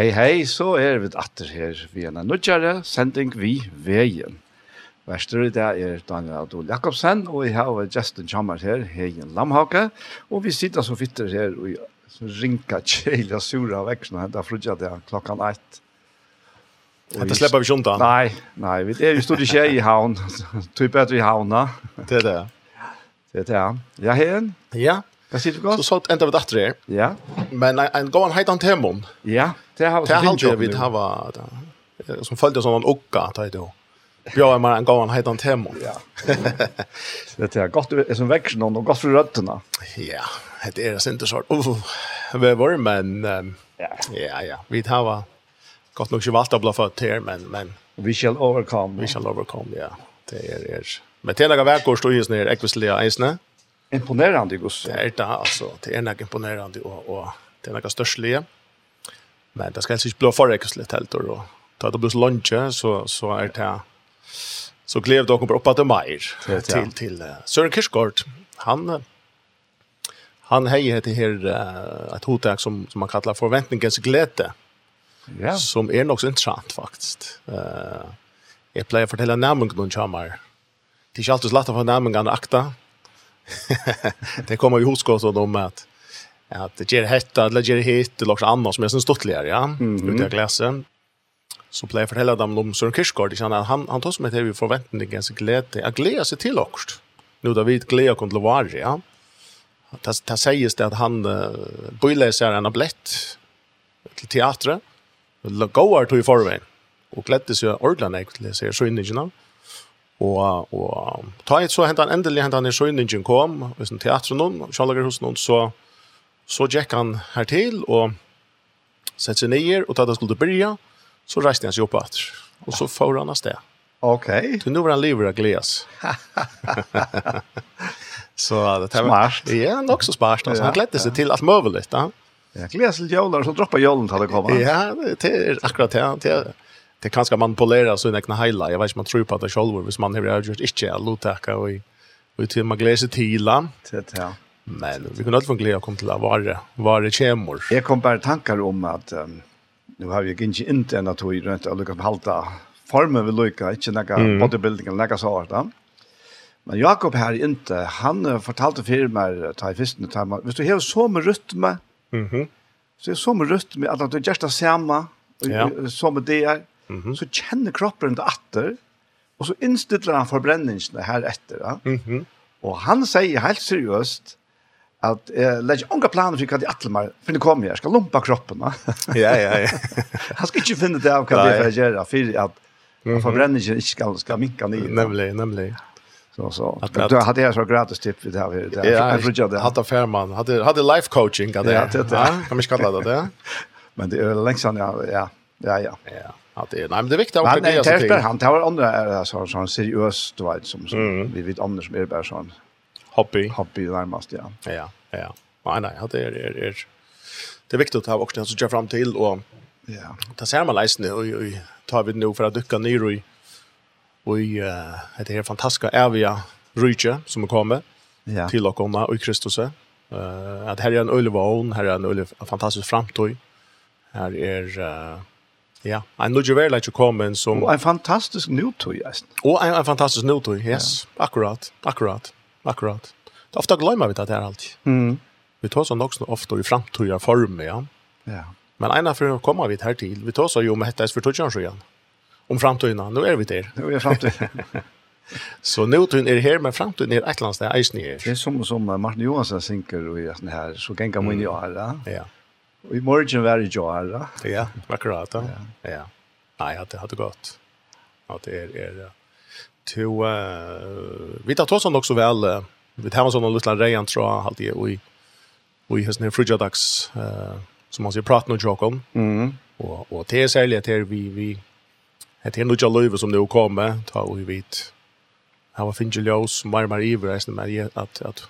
Hei, hei, så er vi atter her vi er nødgjere, sending vi veien. Værstår i dag er Daniel Adol Jakobsen, og jeg har Justin Kjammar her, Hegen Lamhake, og vi sitter så fitter her og rinka kjelja sura av veksten og hentet frutja det klokkan ett. Hette slipper vi sjunta? Nei, nei, vi er jo stod i kjei i havn, tog bedre i havna. Det er det, ja. Det er det, ja. Ja, Hegen? Ja. Hva sier du godt? Så sånn enda vi datter her. Ja. Men en, en gåan heitan temon. Ja. Ja. Det har det har vi har som följde som en ocka det då. Bjöa man en gång heter han Temo. Ja. Det är gott är som växer någon och gott för rötterna. Ja, det är det inte så. Vi var men ja. Ja, ja. Vi har gott nog svalt att blaffa till men men we shall overcome. We shall overcome, ja. Det är det. Men det är några veckor står ju ner ekvisliga isne. Imponerande, Gus. Det är det alltså. Det är något imponerande och och det är något störstliga. Mm Men det ska helst ikke bli förräkesligt helt då. Ta det blir lunch så så är det så klev då kommer upp att mer till till Søren Kirskort. Han han hejer heter uh, et hotek som som man kallar forventningens glädje. Ja. Som är nog så intressant faktiskt. Eh jag å fortälla namnen någon kommer. Det är alltid lätt att få namnen att akta. det kommer ju oss om att att det ger hetta eller ger hit eller något annat som är sån stottligare ja mm -hmm. ute i klassen så plejer fortælla dem om Søren Kierkegaard, han, han, han tar som et vi forventning til glede, at glede seg til okst. Nå da vi glede kunne til å være, ja. Det, det sies det at han uh, bøyleser en ablett til teatret, och går til i forveien, og glede seg ordene, jeg vil si, søgningene. Og, og ta et så hentan endelig hentan i søgningen kom, i teatret noen, kjallager hos noen, så Så gikk han her til og satte seg ner og da att han skulle börja. Så reiste han seg opp etter. Og så får han av sted. Ok. Så nu var han livet av gläs. så det här var... Smart. Ja, nog så smart. Altså. Ja, han gledde seg til alt mulig. möjligt. Ja. Ja, gläs till julen så droppar julen til det kommer. Ja, det er akkurat det. Det er, det er kanskje man polera så en highlight. Jag vet om man tror på det selv, hvis man har gjort inte att og, og til man gleder seg til. till land. Det ja. Men vi kunde alltid glädje att komma till att vara, vara kämor. Jag kom bara tankar om att um, nu har vi inte inte en att vi rent att lyckas halta formen vi lyckas, inte några mm. bodybuilding eller några Da. Men Jakob här inte, han fortalte för mig, ta i fisten, ta i Hvis du har så med rytme, mm -hmm. så är så med rytme, att du gör det samma, ja. så med det är, mm -hmm. så känner kroppen det efter, och så instiller han förbränningen här efter. Ja? Mm -hmm. Och han säger helt seriöst, at jeg legger onka planer for hva de allmar för det kommer jag ska lumpa kroppen va. ja ja ja. Han skal ikke finne det av hva det er för göra för att mm forbrenningen ikke skal, skal minka ner. Nemlig, nemlig. Så så. At- du hade jag så gratis tipp vid det här. Ja, jag tror det. Hade Fairman, hade Hadde life coaching hade jag. Ja, det er kan man kalla det det. Men det er lengst sedan ja ja ja ja. Ja. Att det nej men det är viktigt att det är så. Han tar andra sånn så så seriöst vad som vi vet andre som er bare sånn hobby. Hobby närmast, ja. Ja, ja. Nej, nej, det är, är, är, det är viktigt att ha också att jag fram till och ja. Det ser man leisende och, och, tar vi nu för att dyka ner i och i uh, det här fantastiska eviga rydtje som kommer ja. till och komma i Kristus. Uh, att här är en ölvån, här är en ölv, fantastisk framtid. Här är uh, Ja, en nudge very like you in som Och en fantastisk nutoj just. Och en, en fantastisk nutoj, yes. Ja. Akkurat, akkurat. Akkurat. Det er ofte glemmer vi det her alltid. Mm. Vi tar sån också ofte i framtida form, ja. Ja. Men en av for å komme vi her til, vi tar så jo med detta för tusen igjen. Om framtiden, nå er vi där. er är framtiden. så nu er her, här men er et eller annet sted, eisen er. Det er som som Martin Johansson synker och i sån her, så genga man ju göra. Ja. Og i morgen var det göra. Ja, akkurat. Ja. Ja. Nei, det hadde gått. Ja, det er är to uh, vi tar trots också väl uh, vi tar såna lilla reien tror jeg alltid i i hesten her frigadags eh som man ser prata och joke. Mm. Och och det er særlig at här vi vi det her nog løyve som det kommer ta vi vet. her var finns ljøs mer mer iver vis med at att att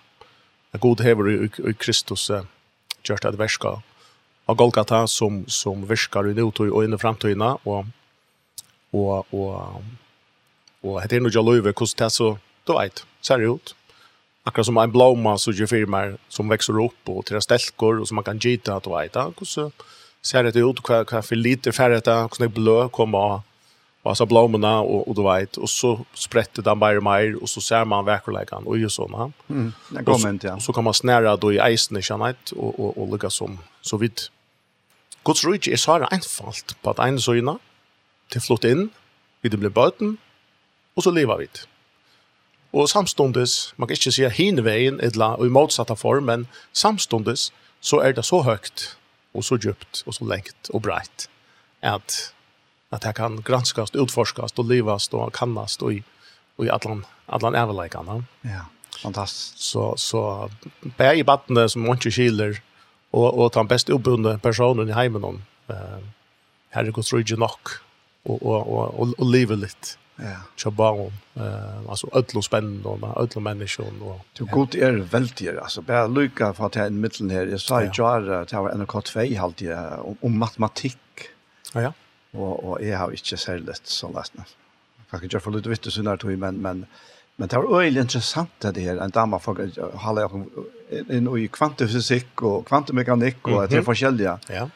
at god hever i Kristus just att värska av Golgata som som viskar i nu och in i og och och och Och det är nog jag löver hvordan det så då vet ser det ut. Akkurat som en blomma så ju firmer som växer upp och till ställkor och som man kan gita att vet ja. så ser det ut hva, hva för lite färdigt och så blå av, og så blommorna och och du vet och så sprätter mer og mer och så ser man verkligheten och ju ja. Mm. Det kommer inte ja. Så kan man snära då i eisen, ikke sant, och och og lägga som så vidt. Guds rydde är så här enfalt på at en såna til flott in vi det blir bøten, og så lever vi det. Og samstundes, man kan ikke si hinveien, eller og i motsatta form, men samstundes så er det så høyt, og så djupt, og så lengt, og breit, at, at det kan granskast, utforskast, og livast, og kannast, og i, og i allan, allan eveleikene. Ja, fantastisk. Så, så bare i battene som man ikke skiler, og, og den best oppbundne personen i heimen, eh, her er godt rydde nok, og, og, og, og, og livet litt Ja. Så bara eh alltså ödlo spännande och ödlo människor och Du god är väldigt alltså bara lycka för att jag i mitten här jag sa ju jar att jag var en kort fej halt om, om matematik. Ja ja. Och och jag har inte så lätt så lätt. Jag kan ju få lite vitt så när tog men men men det var öjligt intressant det här en dama för hålla jag in i kvantfysik och kvantmekanik och det är forskjelliga. Ja.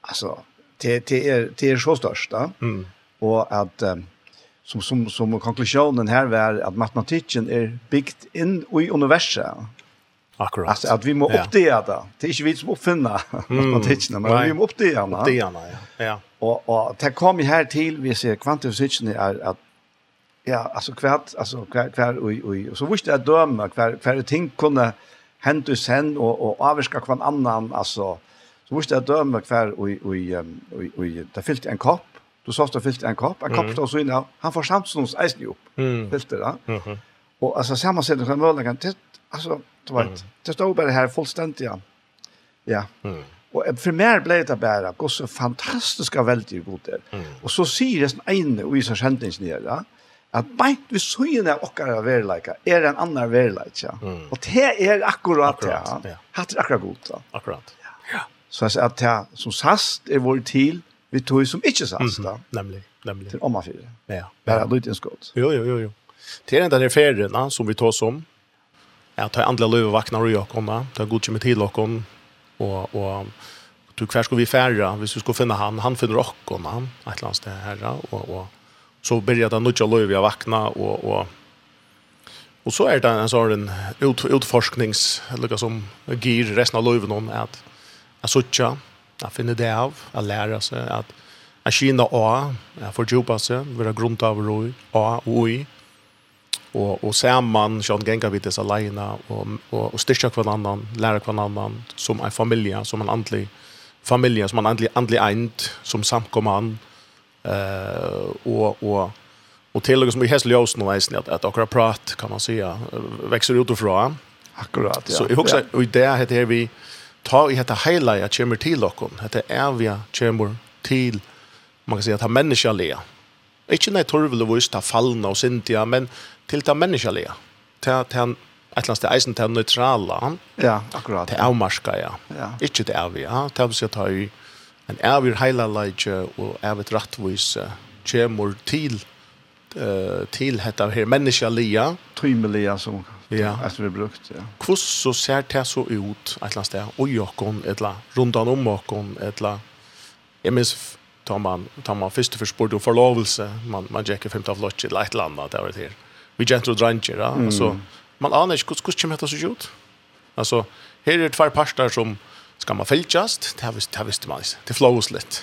Alltså det det är det är så störst, va? Mm. Och att um, som som som konklusionen här var att matematiken är byggt in i universum. Akkurat. Alltså att vi måste ja. uppdela det. Det är inte vi som uppfinner mm. matematiken, men Nej. vi må uppdela det. Uppdela ja. ja. Och och det kommer här till vi ser kvantfysiken är att ja, alltså kvart alltså kvart kvart oj oj så visst är döma kvart kvart ting kunde hända sen och och avska kvar annan alltså så visst är döma kvart oj oj oj oj det fyllt en kopp Du sa att fyllt en kopp, en kopp står så inne. Han får Samsons eisen upp. Mm. Fyllt det där. Mm -hmm. Och alltså samma sätt som möjligen kan det alltså du vet, det står bara här fullständigt ja. Ja. Mm. Och för mer blev det bara gå så fantastiska väldigt god där. Mm. Och så säger det en och visar skändningen ner ja, Att bänt vi så inne och våra verlika är en annan verlika. Mm. Och det är akkurat det. Hatt akkurat god. Akkurat. Ja. Så att det som sast är vår till vi tog som inte sats mm -hmm. Nämligen, nämligen. Till omma fyra. Ja. Bara lite skott. Jo, jo, jo, jo. Till den där färden som vi tar som. Ja, ta andra löv vaknar och jag kommer. Tar god med till och och och du kvar ska vi färra. Hvis vi ska finna han, han finner och och han ett lands det här och och så börjar det nudja löv jag vakna och och Och så är det en sån ut, utforsknings, eller som gir resten av löven om att att sucha Jeg finner det av att lära sig att att kina och att fördjupa sig, vara grunnt av roi, och oi. Och, og samman, så sånn gänga vi disse alena og, og, og styrka kvarandra, lära kvarandra som en familie, som en andlig familie, som en andlig, andlig eind, som samkomman. Uh, og, og, og til og som i hästljösen och väsen, at, at akkurat prat kan man säga, växer utifrån. Akkurat, ja. Så jeg husker, og i det här heter vi, ta i detta kemur kommer till hetta er vi kommer til man kan säga at ha människa lea. Ikke nei torvel og ta fallna og sintia, men til ta människa lea. Ta, ta, ett lands det eisen till neutrala. Ja, akkurat. Till avmarska, ja. ja. Ikke til evia. Ta vi ta i en evir heilalage og evit rattvis kommer til uh, til hetta her människa lea. Trymelia som ja. at vi brukt. Ja. Hvordan ser det så ut et eller annet sted? Og jokken, et eller annet, rundt om jokken, et eller annet. Jeg minns, tar man, tar man först för sport och förlovelse. man, man jekker femte av lotch eller et eller annet, det var det her. Vi gentle og dranger, ja. Mm. Så man anar inte hur hur kommer det så ut. Alltså här är det två parster som ska man fylgjast, det visste visst man det flows lite.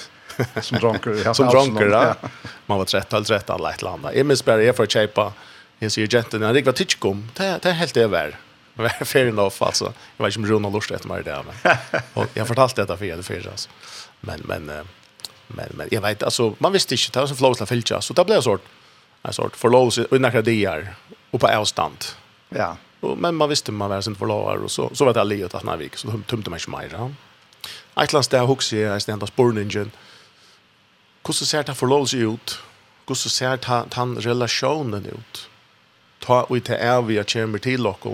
som dronker. som dronker, ja. Man var 13, 13, eller et eller annet. Jag minns bare, jeg får kjøpe jag ser jenten när det var titchkom det det helt det var. Var fair enough alltså jag vet inte om Ronald lust efter mig det, men och jag fortalt detta för det för alltså men men men men jag vet alltså man visste inte det var så flowt la filcha så det blev sort en sort förlås och några dagar och på avstånd ja. Men man visste man var sent förlorar och så så var det Leo att han vik. Så tumte man inte mer. Atlas där huxi är stand av Sporningen. Hur så ser det förlås ut? Hur så han- han relationen ut? ta ut till att kommer till och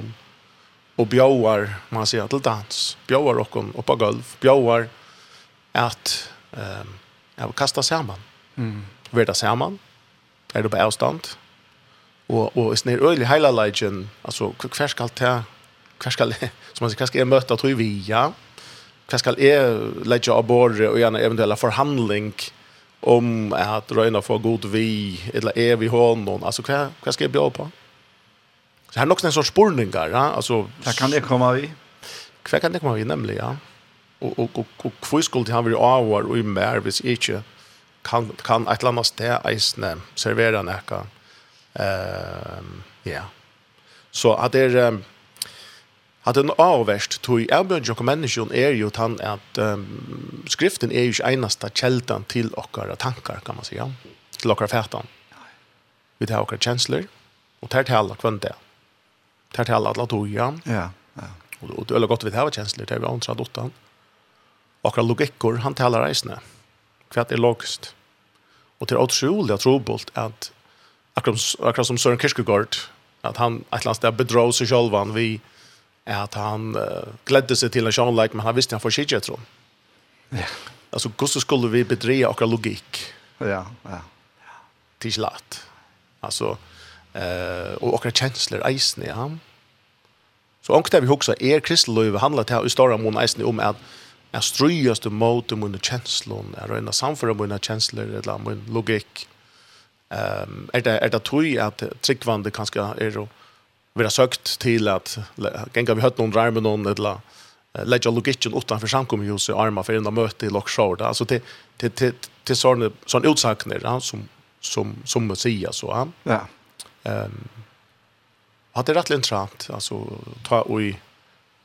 och bjöar man säger till dans bjöar och upp på golv bjöar att ehm um, kasta samman mm. Värda samman är det på avstånd och och är snär ölig hela legend alltså kvar ska ta kvar ska som man säger ska möta tror vi ja? Kvar ska är lägga av bord och gärna eventuella förhandling om att röna få god vi eller är vi honom alltså kvar kvar ska jag bjuda på Så här också en sorts spurningar, ja? alltså där kan det komma vi. Kvar kan det komma vi nämligen, ja. Och och och och kvist skulle det ha vill avvar och i mer vis inte kan kan ett annat sted isne servera näka. Ehm ja. Så att det är att en avvärst tog erbjörn och människan är ju han att um, skriften är ju enaste kältan till våra tankar kan man säga till våra fätan. Vi tar våra känslor och tar till alla kvant det tar till alla toja. Ja, ja. Och og det är gott vi har känslor där vi antar dottan. Akkurat logikor han talar reisne. Hva är logiskt. Och det er utrolig trobult at att akkurat, akkurat som Søren Kierkegaard att han et eller annet sted bedrog sig selv, han vi at han uh, glädde sig till en sjånleik, men han visste han får skidje, jag tror. Ja. Alltså hvordan skulle vi bedriva akkurat logik? Ja, ja. Til lätt. Alltså eh och och känslor eisen ja. Så onkel vi huxar är kristlöv handlar det här i stora mån eisen om att är ströjaste mot om under känslon är rena samföra mina känslor eller min logik. Ehm är det är det tror att trickvande kanske är då vi har sökt till att gänga vi hört någon rhyme någon eller lägga logiken utanför samkommuhuset arma för av möte i Lockshore. Alltså till till till till sån sån utsagner ja, som som som man säger så ja. Ja. Ehm har det rätt intressant alltså ta oj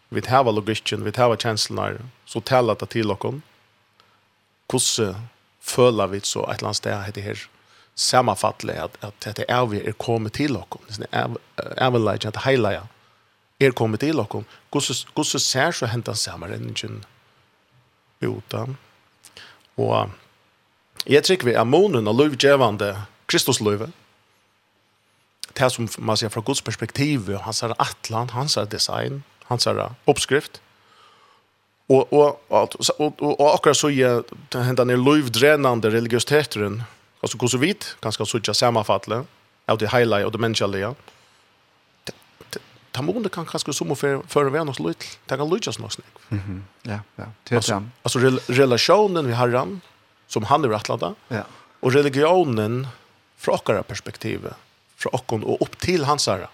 vi det här logistiken vi det här så tälla det till och kom hur føler vi så ett land där heter här sammanfattligt at att det är vi är kommit till och kom det är även like att highlighta er kommit til okkom, hvordan ser så hentan sammenhengen uta. Og jeg trykker vi er månen og lovgjevande Kristus løyve, det som man ser fra Guds perspektiv, hans här atlan, hans här design, hans här oppskrift. Och och och och, og akkurat så är hända ner lövdränande religiösiteten. altså hvordan vi vitt, ganska så ikke sammanfattande. av det highlight og det menneskelige, Ta mån kan kanskje som för för vem oss lut. Det kan lutas något snick. Mhm. Ja, ja. Det är Alltså relationen vi har ran som han er attlanda. Ja. Och religionen fra okkara perspektivet fra okkon og opp til hans herre.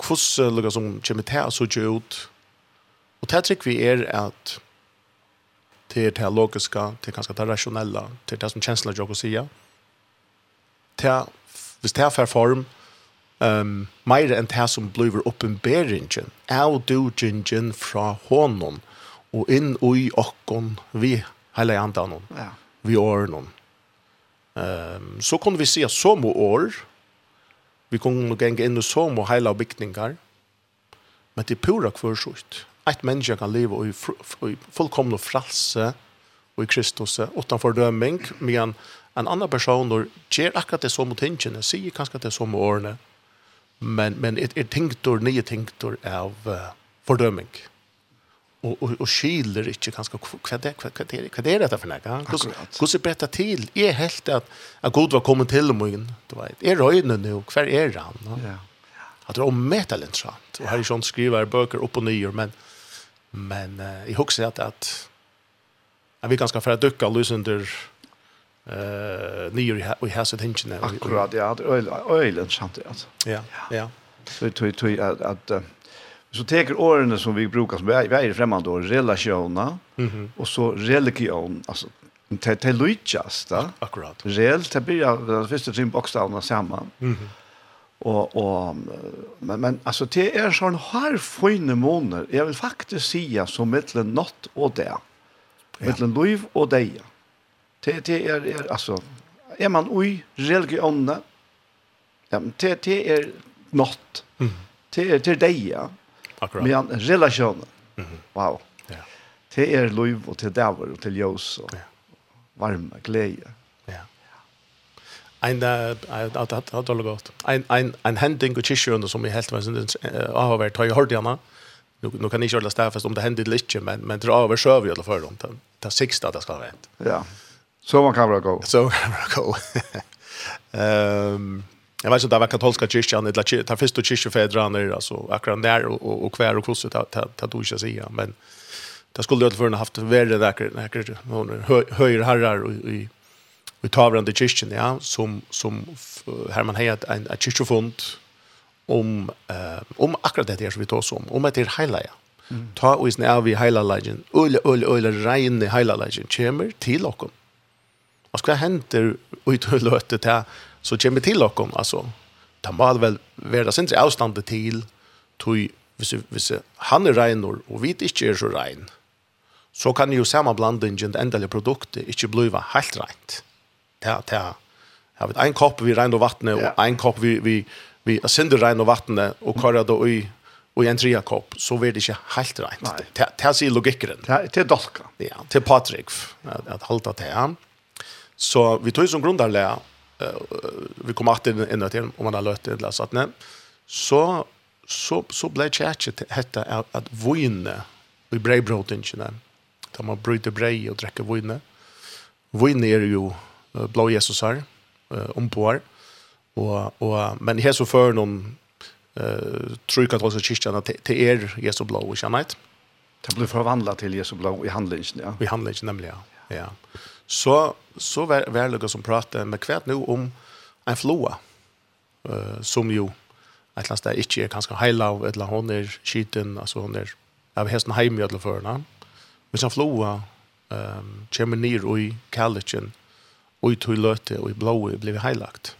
Hvordan lukker som kommer til å sitte ut. Og det trykker vi er at det er det logiske, det er kanskje det rasjonelle, det er det som kjensler jeg å si. Det er, hvis det er for form, um, mer enn det som blir oppenberingen, er du gjengen fra hånden og inn i okkon vi hele andre noen, ja. vi åren noen. Um, så kunne vi se så må år, Vi kunne gänga in i som och hela byggningar. Men det er pura kvörsort. Et menneske kan leve i, i fullkomna fralse och i Kristus utan fördömning medan en annan person gjør akkurat det som och tingene, sier kanske det som årene. Men, men er är tänktor, nya tänktor av uh, fördömning og og og skiller ikkje kanskje och och och skiljer inte ganska kvarter kvarter kvarter detta för näka. Hur ser bättre til är helt at at god var kommit till morgon, du vet. er røyne nu kvar er han. Ja. at det er omätligt interessant og här är sånt skriver böcker upp och ner men men jag at at att vi ganske for att ducka lös under eh nyer vi har så tänkte Akkurat ja, det er øyl, ölen interessant ja. Ja. Ja. Så tror at at att så teker årene som vi brukar som vi är främmande år, relationa mm -hmm. och så religion, alltså te te Lucias da Akkurat. Rel till börja den första trim bokstavene sammen Mhm. Mm och och men men alltså det är sånn har fina månader. Jag vill faktiskt säga som mellan natt och där. Ja. Mellan liv och dag. Det det är, er alltså är man oj religionen. Ja, men det det är natt. mhm Det er till det ja. Akkurat. Men relationen. Mm -hmm. Wow. Ja. Till er liv og til dæver og til ljøs og ja. varme, glede. Ja. Ein att att att hålla gott. Ein ein ein händing och kyrkjön som är helt var har varit har jag hört gärna. Nu nu kan ni köra där om det händer lite men men dra över server i alla fall runt. Det sista det ska vara rätt. Ja. Så man kan vara gå. Så man kan vara gå. Ehm Jag vet inte det var katolska kyrkan eller ta första och alltså akkurat där och och och kvar och korset att du ska säga men det skulle det förna haft värre där där någon höjer herrar i i tavrande kyrkan ja som som Herman Heyat en en kyrkofond om eh om akkurat det här som vi tar om om att det är hela ta och isna av vi hela legend öle öle öle rein hela legend chamber till och Och ska händer ut och löte till så kommer till och alltså ta mal väl vara sin avstånd till tog hvis, hvis han er regnor og vi ikke er så regn så kan jo samme blandingen det endelige produktet ikke blive helt rent ta ta Jeg vet, en kopp vi regn og vattnet, og en kopp vi, vi, vi sender regn og vattnet, og kører det i og en tredje kopp, så blir det ikke helt rent. Det sier logikkeren. Det er dolka. Ja, til Patrick, at, at halta til han. Så vi tog som grunnarlega vi kom att in ända till om man har löst det så att nej så så så blev chatchet hette att, att vinna vi in tjena där man bryter brej och dricka vinna vinna är ju blå Jesus här om på och och men här så för någon eh tror jag att också kyrkan till er Jesu blå och kärnhet. Det blir förvandlat till Jesu blå i handlingen ja. I handlingen nämligen ja. Ja så så var var som pratar med kvärt nu om en floa eh uh, som ju att last där inte är kanske hela av eller hon är skiten alltså hon är av hästen hem i alla förna. Men så floa ehm um, Gemini och i Kallichen och i Tulöte och i Blåe blev heilagt.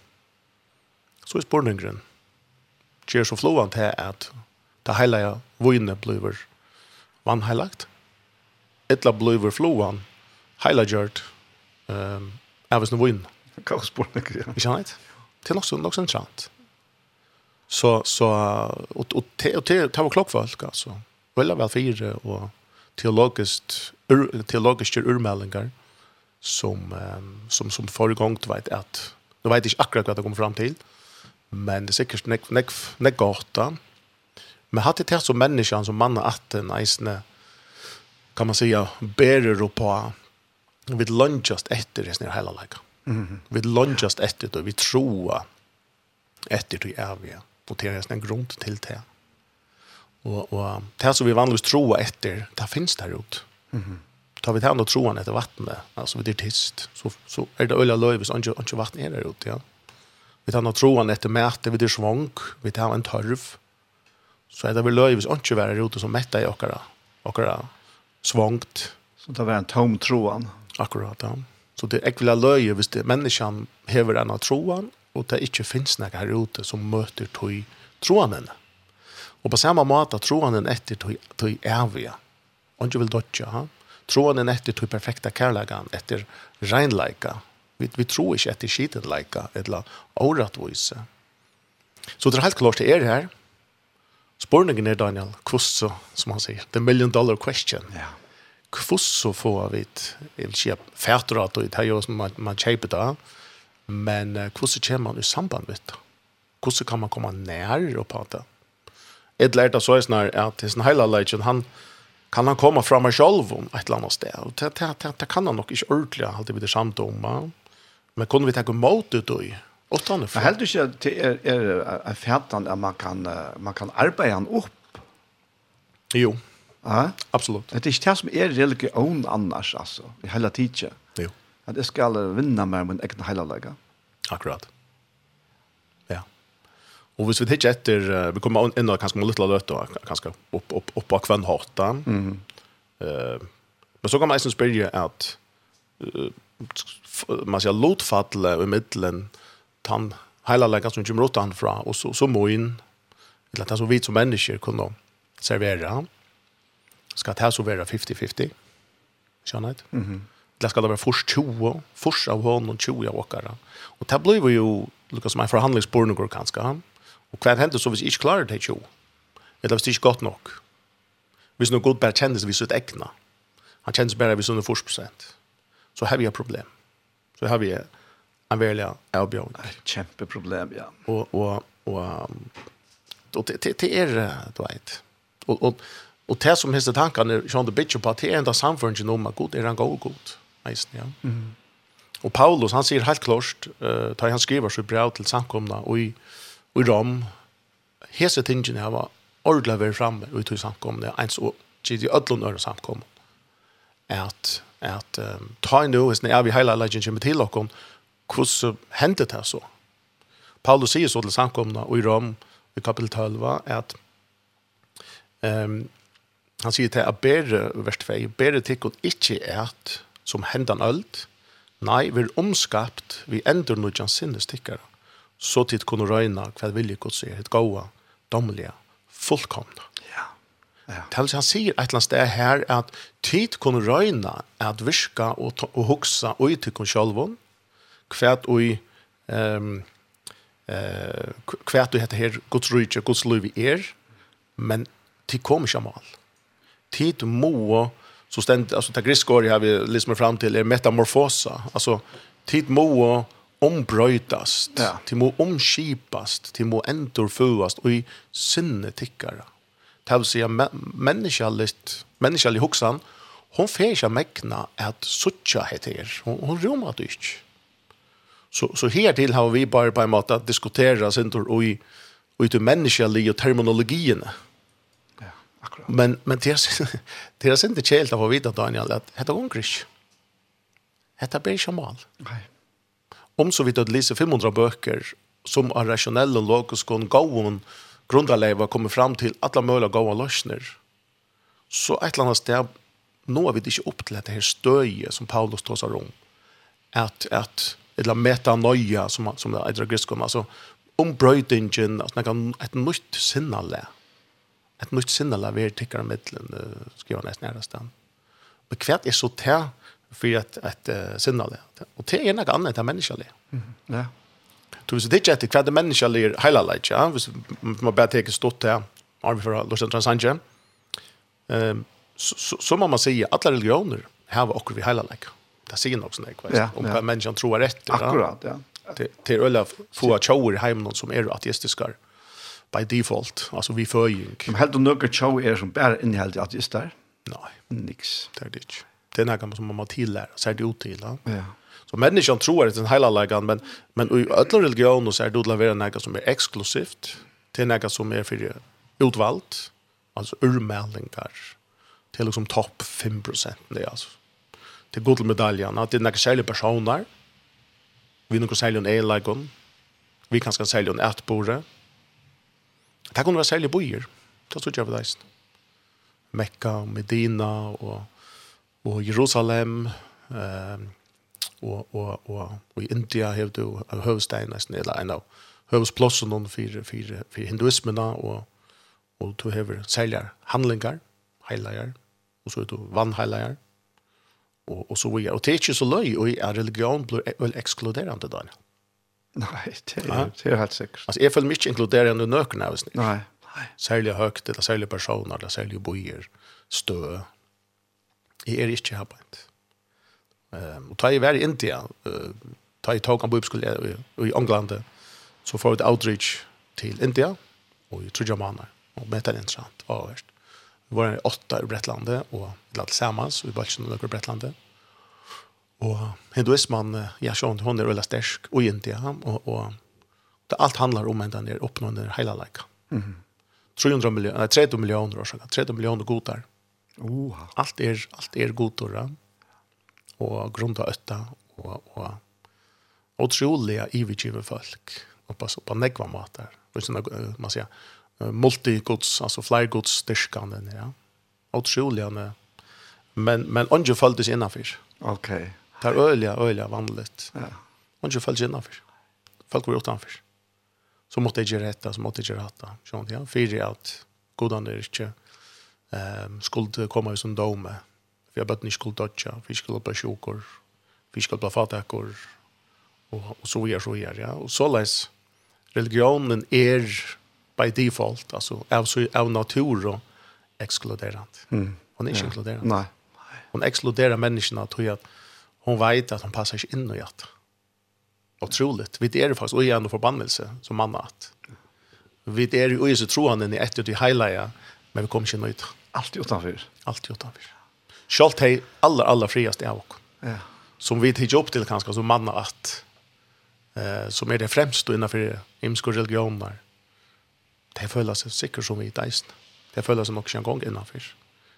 Så är spårningen. Kjer så floan till att det hejlaga vinner blir vann hejlagt. Ettla blir floan Ehm jag vet inte vad in. Kan spår mycket. Ja. Jag vet. Till också något. Så så och och te och te ta var klockfolk alltså. Väl väl fyra och teologiskt teologiskt urmälningar som som som föregångt vet att nu vet jag akkurat vad det kommer fram till. Men det är säkert nek nek nek gata. Men hade det här som människan som man att en eisne kan man säga bärer på vi lunchast efter det här hela lika. Mm. Vi lunchast efter det vi tror efter det är vi och det är en grund till det. Och och det som vi vanligtvis tror efter det finns där ut. Mm. Tar vi det och troan efter vattnet, alltså vi det tyst, så så är det öliga lövis och inte vatten är där ute, ja. Vi tar och troan efter mäte vi det svång, vi tar en törv. Så är det väl lövis och inte vara ute som mätta i åkara, åkara svångt. Så det var en tom troan. Akkurat, ja. Så det er ekvile løye hvis det menneskene hever en av troen, og det ikke finnes noe her ute som møter tog troen henne. Og på samme måte troen henne etter tog, tog evige. Og ikke vil dødja, ha? Troen henne etter tog perfekta kærleggen, etter regnleika. Vi, vi tror ikke etter skitenleika, eller åretvise. Så det er helt klart det er her. Spørningen er, Daniel, hvordan, som han sier, the million dollar question. Ja kvosso få vid jag vill säga färtorat och det här gör som man, man köper det. Men kvosso kommer man i samband med det. Kvosso kan man komma nær och prata ett lärda så är snar att det är sån hela legend han kan han komma fram och själv om ett eller annat sted? Och det, det, det, det kan han nog inte ordentligt alltid vid det samt om men kunde vi ta emot det då Och då för ikke at det er, er, er färdan at man kan man kan arbeide han upp. Jo, Ja, absolut. Det är inte det som är religion annars alltså. I hela tiden. Jo. Att det ska vinna med min egen heliga. Akkurat. Ja. Och hvis vi inte efter vi kommer ändå kanske med lite lätt då kanske upp upp upp på kvän hårta. Mm. Eh uh, men så kan man ju spela att uh, man ska lotfalla i mitten tan heliga som kommer utanför och så så må in eller att så vi som människor kunde servera. Ska det här så vara 50-50? Känner Mhm. Mm Det ska det vara först 20, först av honom och 20 av åkare. Och det blir ju Lucas som en förhandlingsborna går ganska. Och kvar händer så hvis inte klarar det 20? Eller hvis det inte gott nog? Hvis nog god bara kändes vid sitt äckna. Han kändes bara vid sin först procent. Så har vi ett problem. Så har vi en välja avbjörn. Ett kämpeproblem, ja. Och, och, och, och, och det, det, det är, du vet. Och, och Og det som hester tankene, Sean the Bitch, på det er enda samfunnet om at god er han god god. Eisen, ja. Mm. Og Paulus, han sier helt klart, uh, da han skriver så brev til samkomna, og i, og i Rom, hese tingene her var ordentlig vært fremme ut i samkomna, ens og gitt i ødlån øre samkomna. At, at um, ta nå, hvis er vi hele legend kommer til dere, hvordan hendte det så? Paulus sier så til samkomna, og i Rom, i kapitel 12, at um, han sier til at bære, vers 2, bære tikkun ikke et som hendan ølt, nei, vi er omskapt, vi endur jan sinnes tikkara, så tid kunne røyna hva vilje godt sier, et gaua, domliga, fullkomna. Ja. ja. Til han sier et eller annet sted her, at tid kunne røyna at virka og, og hugsa ui tikkun sjolvun, hva ui, um, uh, hva ui hette her, gods rujtje, gods luivi er, men tid kom ikke mål tid må så ständ alltså ta griskor har vi liksom fram till är metamorfosa. Alltså tid må ombrötas ja. till må omskipas till må entorfuas och i sinne tickar det vill säga människaligt människalig huxan hon färsar mäkna att sucha heter hon, hon romar dyrt så så här till har vi bara på en måte att diskutera sentor og och i och i det människliga terminologierna Akkurat. Men men det är det är inte helt av vita Daniel att heter hungrig. Hetta ber mal. Nej. Om så vidt att läsa 500 bøker som är rasjonelle och logiske og gåvan grundaleva kommer fram till alle mulige gåvan løsner, Så ett eller annet sted, nå vi det inte til dette det støye stöje som Paulus tar rom, om. Att att eller metanoia som som det er grekiska griskene, om ombrøydingen, altså, ett nytt sinnalle. Mm et nytt sinnala vi er tikkar mittlen uh, skriva nesten næra stand. Og kvært er så til for et, et uh, sinnala. Og til er noe annet enn menneskelig. Mm. Ja. Så hvis det ikke er kvært menneskelig er hele leit, ja, hvis man bare tenker stått til arme for Lorsen Transanje, um, så, så, så må man si at alle religioner har vi akkurat vi hele leit. Det sier noe sånn, ikke ja, om hva menneskene tror er rett. Akkurat, ja. Til, til å få tjauer i heimen som er ateistiske. Mm by default, alltså vi føying. Men helt och nøkker show är som bare innehåll i just där. Nej, nix. Det är det. Det er något som man må tillære, så er det ut. Ja. Så menneskene tror att det är en hela men, men i ödla religion så är det utlavera något som är exklusivt, er något som är för utvalt, alltså urmälningar, till liksom topp 5% det är alltså. Till god medaljan, att det är några särliga personer, vi några särliga en elägon, vi kan skal sälja en ätbore, Det kunne være særlig bojer. Det tror jeg var deist. Mekka, Medina og, og Jerusalem eh, og, og, og, og i India har du høvestein nesten, eller en av høvesplåsen for, for, for hinduismena og, og du har særlig handlingar, heilager, og så er du vannheilager og, og så videre. Og det er ikke så løy, og er religion blir vel ekskluderende der. Nei, det er, det er helt sikkert. Altså, jeg føler mig ikke inkludere noen nøkken av snitt. Nei, nei. Særlig høyt, eller særlig personer, eller særlig boier, stø. Jeg er ikke arbeid. Um, og ta i vær i India, uh, ta i togan på oppskole i, i England, så får vi et outreach til India, og i trodde måneder. med det er interessant, det var verst. Vi var åtta i Brettlandet, og vi lade sammen, så vi var ikke noen i Brettlandet. Og hinduismen, jag såg inte hon är väldigt stark och inte han. Och, det allt handlar om att den är uppnående hela läka. Mm. 300 miljoner, nei, 30 miljoner år sedan. 30 millioner godar. Oha. Allt är, allt är godar. Ja? Och grunda ötta. Och, och otroliga ivigive folk. Och på, på negva matar. Och sådana, man säger, multigods, alltså flergods styrkanden. Ja? Otroliga. Men, men ungen följdes innanfyr. Okej. Okay. Det er øyelig, øyelig vanligt. Ja. Man ikke følger innanfor. Folk går utenfor. Så måtte jeg gjøre dette, så måtte jeg gjøre dette. Sånn, ja. Fyre at godene er ikke um, skulle komme som dome. For jeg bøtte ikke skulle dødja, for jeg skulle bli sjukker. for jeg skulle bli fattaker, og, og så gjør, så gjør, ja. Og så leis, religionen er by default, altså av, av natur og ekskluderant. Mm. Hon er ikke ja. inkluderant. Nei. Hon ekskluderer menneskene til at hon vet att hon passar sig in och hjärta. Otroligt. Vi är det faktiskt och igen och förbannelse som man att. Vi är ju så tror han i ett och i highlighta men vi kommer inte ut. Allt utanför. Allt utanför. Schalt hej alla alla friast är och. Ja. Som vi tar upp till kanske som man att eh som är det främst då innanför imskor religioner. Det följer sig säkert som vi dejst. Det följer sig också en gång innanför.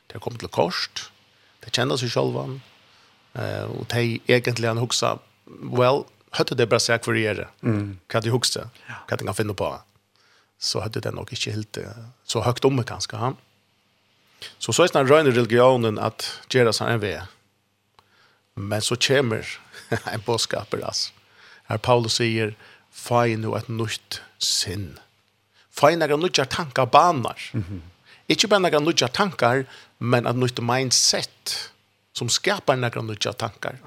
Det kommer till kost. Det känner sig själva. Eh och det egentligen huxa well hade det bara sagt för er. Mm. Kan du huxa? Kan du kan finna på. Så hade det nog inte helt så högt om kanske han. Så så är det rena religionen att göra så en vä. Men så kommer en boskap alltså. Här Paulus säger fine nu ett nytt sinn. Fine några nya tankar banar. Mm -hmm. Inte bara några nya tankar, men ett nytt mindset som skapar några nya tankar.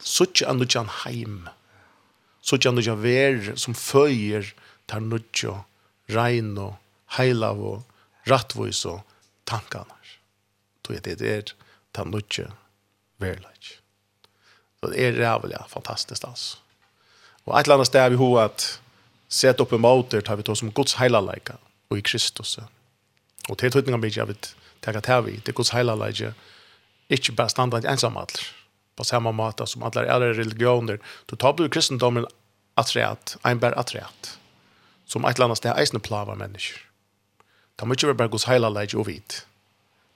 Så tjän du tjän heim. Så tjän du tjän ver som följer tar nudjo, rein och heilav och rattvois och tankarna. Då är det är tar nudjo verlag. Så det är rävliga fantastiskt alltså. Och ett annat stäv vi har att sätta upp en motor tar vi då som Guds heilalika och i Kristus. Och det är tydligen mycket jag vet tackar till vi. Det är Guds heilalika ikke bare standa ensamhet på samme måte som alle andre religioner. Du tar du kristendommen atreat, einbær atreat, som et eller annet sted eisende plaver mennesker. Det må ikke være bare Guds heilalege og vidt.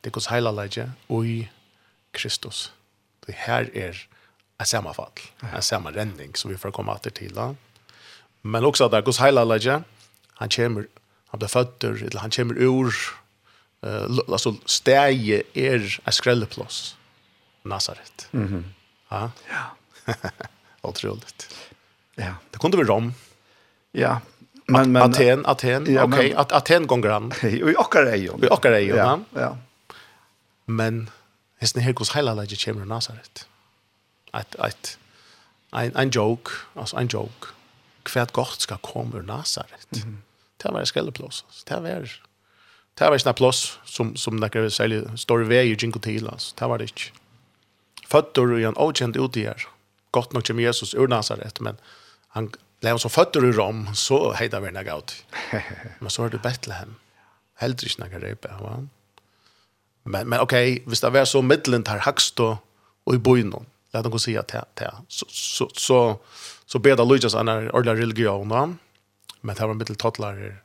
Det er Guds heilalege og i Kristus. Det her er en sammenfall, en sammenrenning som vi får komme etter til. Da. Men også at det er Guds heilalege, han kommer, han blir født, eller han kommer ur uh, alltså stäje er en skrälleplats. Nazaret. Mhm. Ja. Ja. Otroligt. Ja. Det kunde vi Rom. Ja. Men men Aten, Aten. Ja, Okej, okay. At Aten gånger han. Vi åker ej. Vi åker ej, ja. Ja. Men Hesten her hos heila lagi kjemur Nazaret. Eit, eit, en en joke, alltså ein joke. Kvärt gott ska komma ur Nazaret. Mm -hmm. Det var skelleplås. Det var Det var ikke noe plass som, som det kan særlig stor vei i Jinko til, altså. Det var det ikke. Føtter i en avkjent ute her. Godt nok til Jesus ur Nazaret, men han ble som føtter i Rom, så heida vi noe ut. Men så var det Bethlehem. Heldre ikke noe reipe, va? Men, men ok, hvis det var så middelen til Hakstå og i byen, la dem gå si at det er. Så, så, så, så ber det Lujas en ordentlig religion, va? men det var middel tattlarer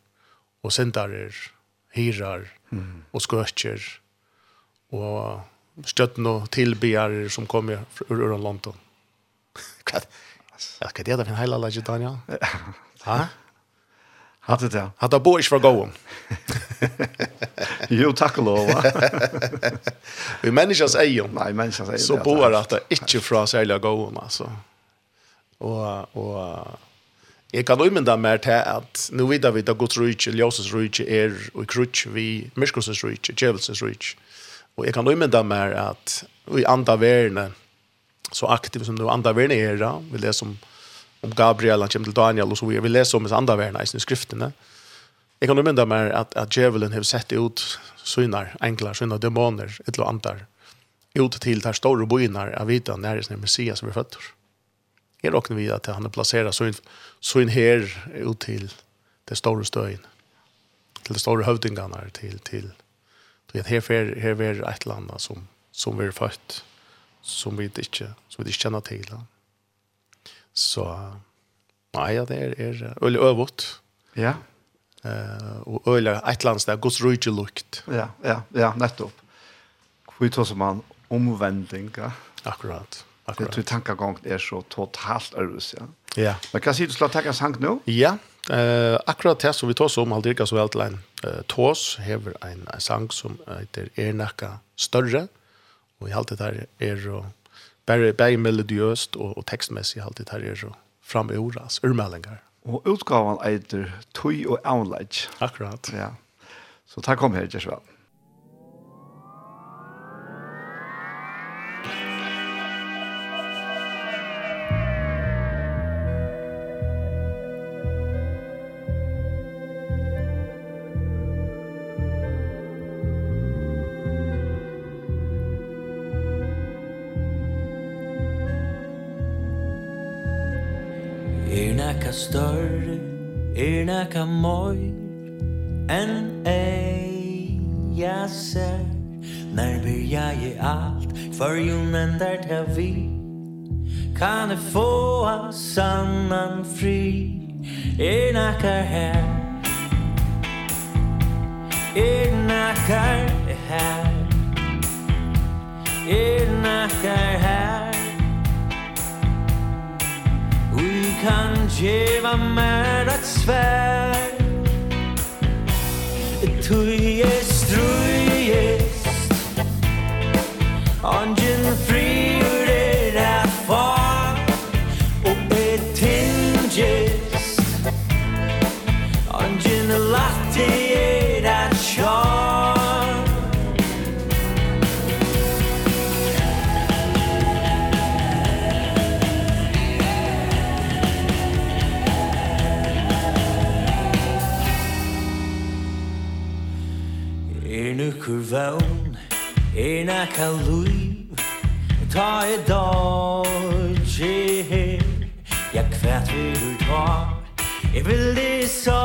og syndarer, hyrar mm. og skötjer og støtten og tillbegärare som kommer ur ur London. Vad? Jag kan det där för hela laget Daniel. Ha? Hade det. Hade bo ikke for gåen. Jo takk og lov. Vi människans ejon. Nej, människans ejon. Så boar at det ikke fra særlig gåen, altså. Og, og, Jeg kan umynda mer til at nå vidar vi da Guds rujtje, Ljøses rujtje er og i krutje vi Myskosens rujtje, Djevelsens rujtje. Og jeg kan umynda mer at vi andra verne, så aktiv som du andra verne er da, vi leser om, om Gabriel, han kommer til Daniel og så videre, vi leser om hans andra verne i skriftene. Jeg kan umynda mer at, at Djevelen har sett ut synar, enklar, synar, dæmoner, et eller antar, ut til der store boinar av vidan nærhetsnir Messias vi føtter. Jeg råkner vi at han er plasseret så inn, så inn her ut til det store støyen. Til det store høvdingene til, til, til at her, her, her er et eller annet som, som vi er født, som vi ikke, som vi ikke kjenner til. Så, nei, ja, det er, er øyelig øvått. Ja. Uh, og øyelig et eller annet sted, gods rydde lukt. Ja, ja, ja, nettopp. Hvor tar man omvendinga? Akkurat. Akkurat. Det tankegången är så totalt örvis, ja. Ja. Men kan se du slå tacka sank nu? Ja. Eh akkurat det som vi tås om alltid så väl line. Eh tås hever en, en sank som heter Ernaka större och i allt det där är och bare bara melodiöst och, och textmässigt allt det här är så framoras urmelingar. Och utgåvan heter Tui och Outlet. Akkurat. Ja. Så tack kom här Joshua. nakka større Er nakka møy Enn ei Ja ser Når När jeg i alt For jo mendar til vi Kan jeg få a sannan fri Er nakka her. Er nakka her. Er nakka her. kan geva mer ett svär Tujes, trujes Ongen fri vøvn Er nekka luiv Ta e dodge her Ja, kvært vil du ta Jeg vil det så.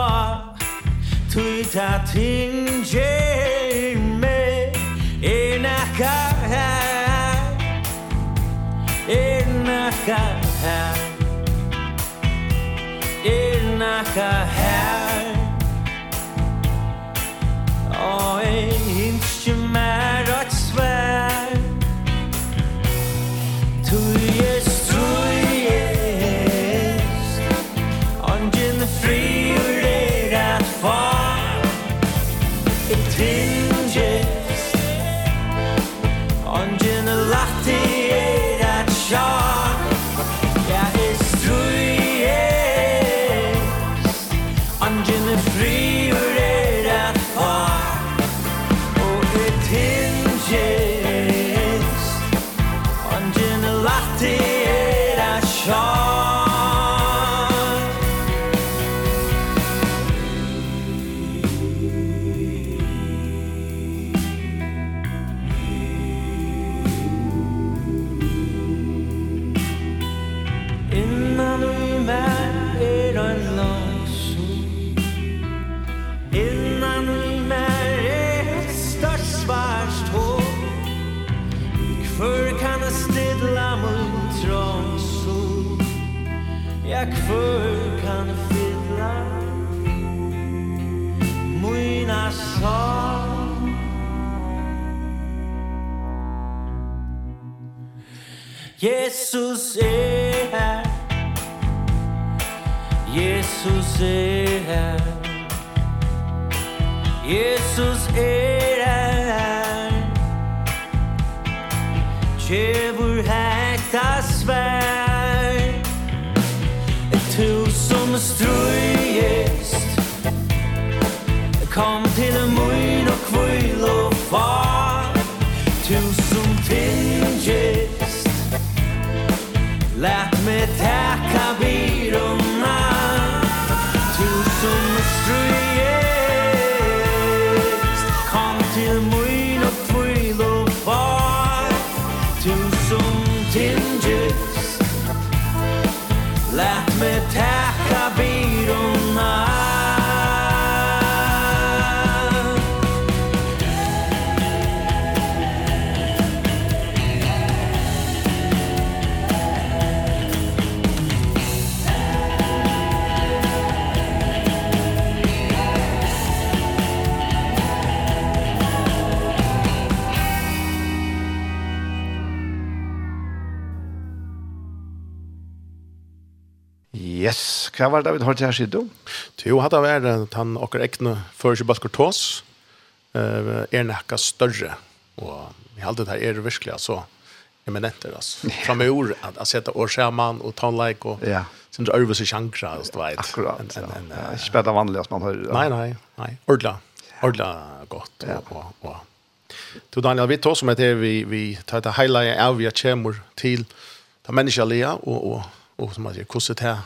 Tui ta tinger meg? Er nekka her Er nekka her Er nekka her Oh, eh Hva var det vi har til her siden? Jo, hadde vært at han akkurat ekne før seg bare tås, er nekka større, og vi hadde det her er virkelig, altså, eminenter, altså. Framöver, att, att sätta årskärman och ta og like og ja. sin øvelse sig chankra, alltså, du vet. Akkurat, en, en, en, ja. Ikke Inte spela vanligt man hör. Nei, nei, nei. Ordla, ordla godt, Ja. og, og. och. Du Daniel, vi tar som att vi, vi tar ett highlight av vi kommer til, ta människa og, og, og, och som man säger, kusset här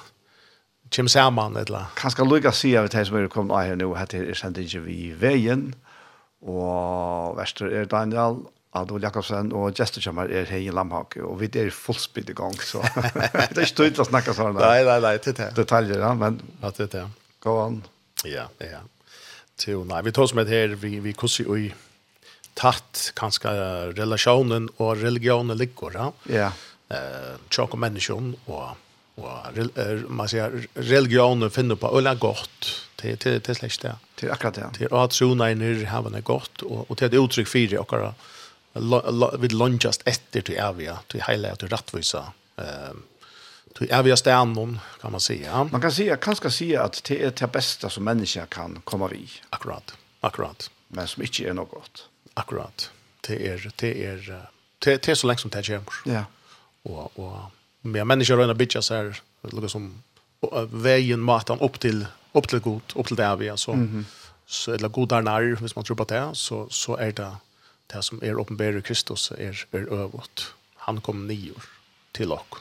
Kim Salman eller. Kanske lukka si av det som er kommet av her nå, at hade er sendt ikke vi vägen och Väster är Daniel Adol Jakobsen och Jester Chamar er här i Lamhak och vi är i gang, så det är stöd att snacka såna. Nej nej nej det Det detaljer men att det är. Gå an. Ja, ja. Till nej vi tar som ett här vi vi kusse i tatt kanskje relationen och religionen ligger. Ja. Eh, chocolate människan och och man säger religion finner på eller gott till till till släkt det. Till akkurat det. Till att sona in har man gott och och till ett uttryck för det och vid lunchast efter till avia till hela till rättvisa ehm till avia stjärnan kan man säga. Man kan säga kanske säga att det er det bästa som människa kan komma vid. Akkurat. Akkurat. Men som ikke är noe gott. Akkurat. Det är det är det är så länge som det kommer. Ja. Och och med människor röna bitcha så här lukar som vägen matan upp till upp till god upp till där vi så mm -hmm. så eller goda när hvis man tror på det så så är det det som är i Kristus är är övåt han kom nio år till och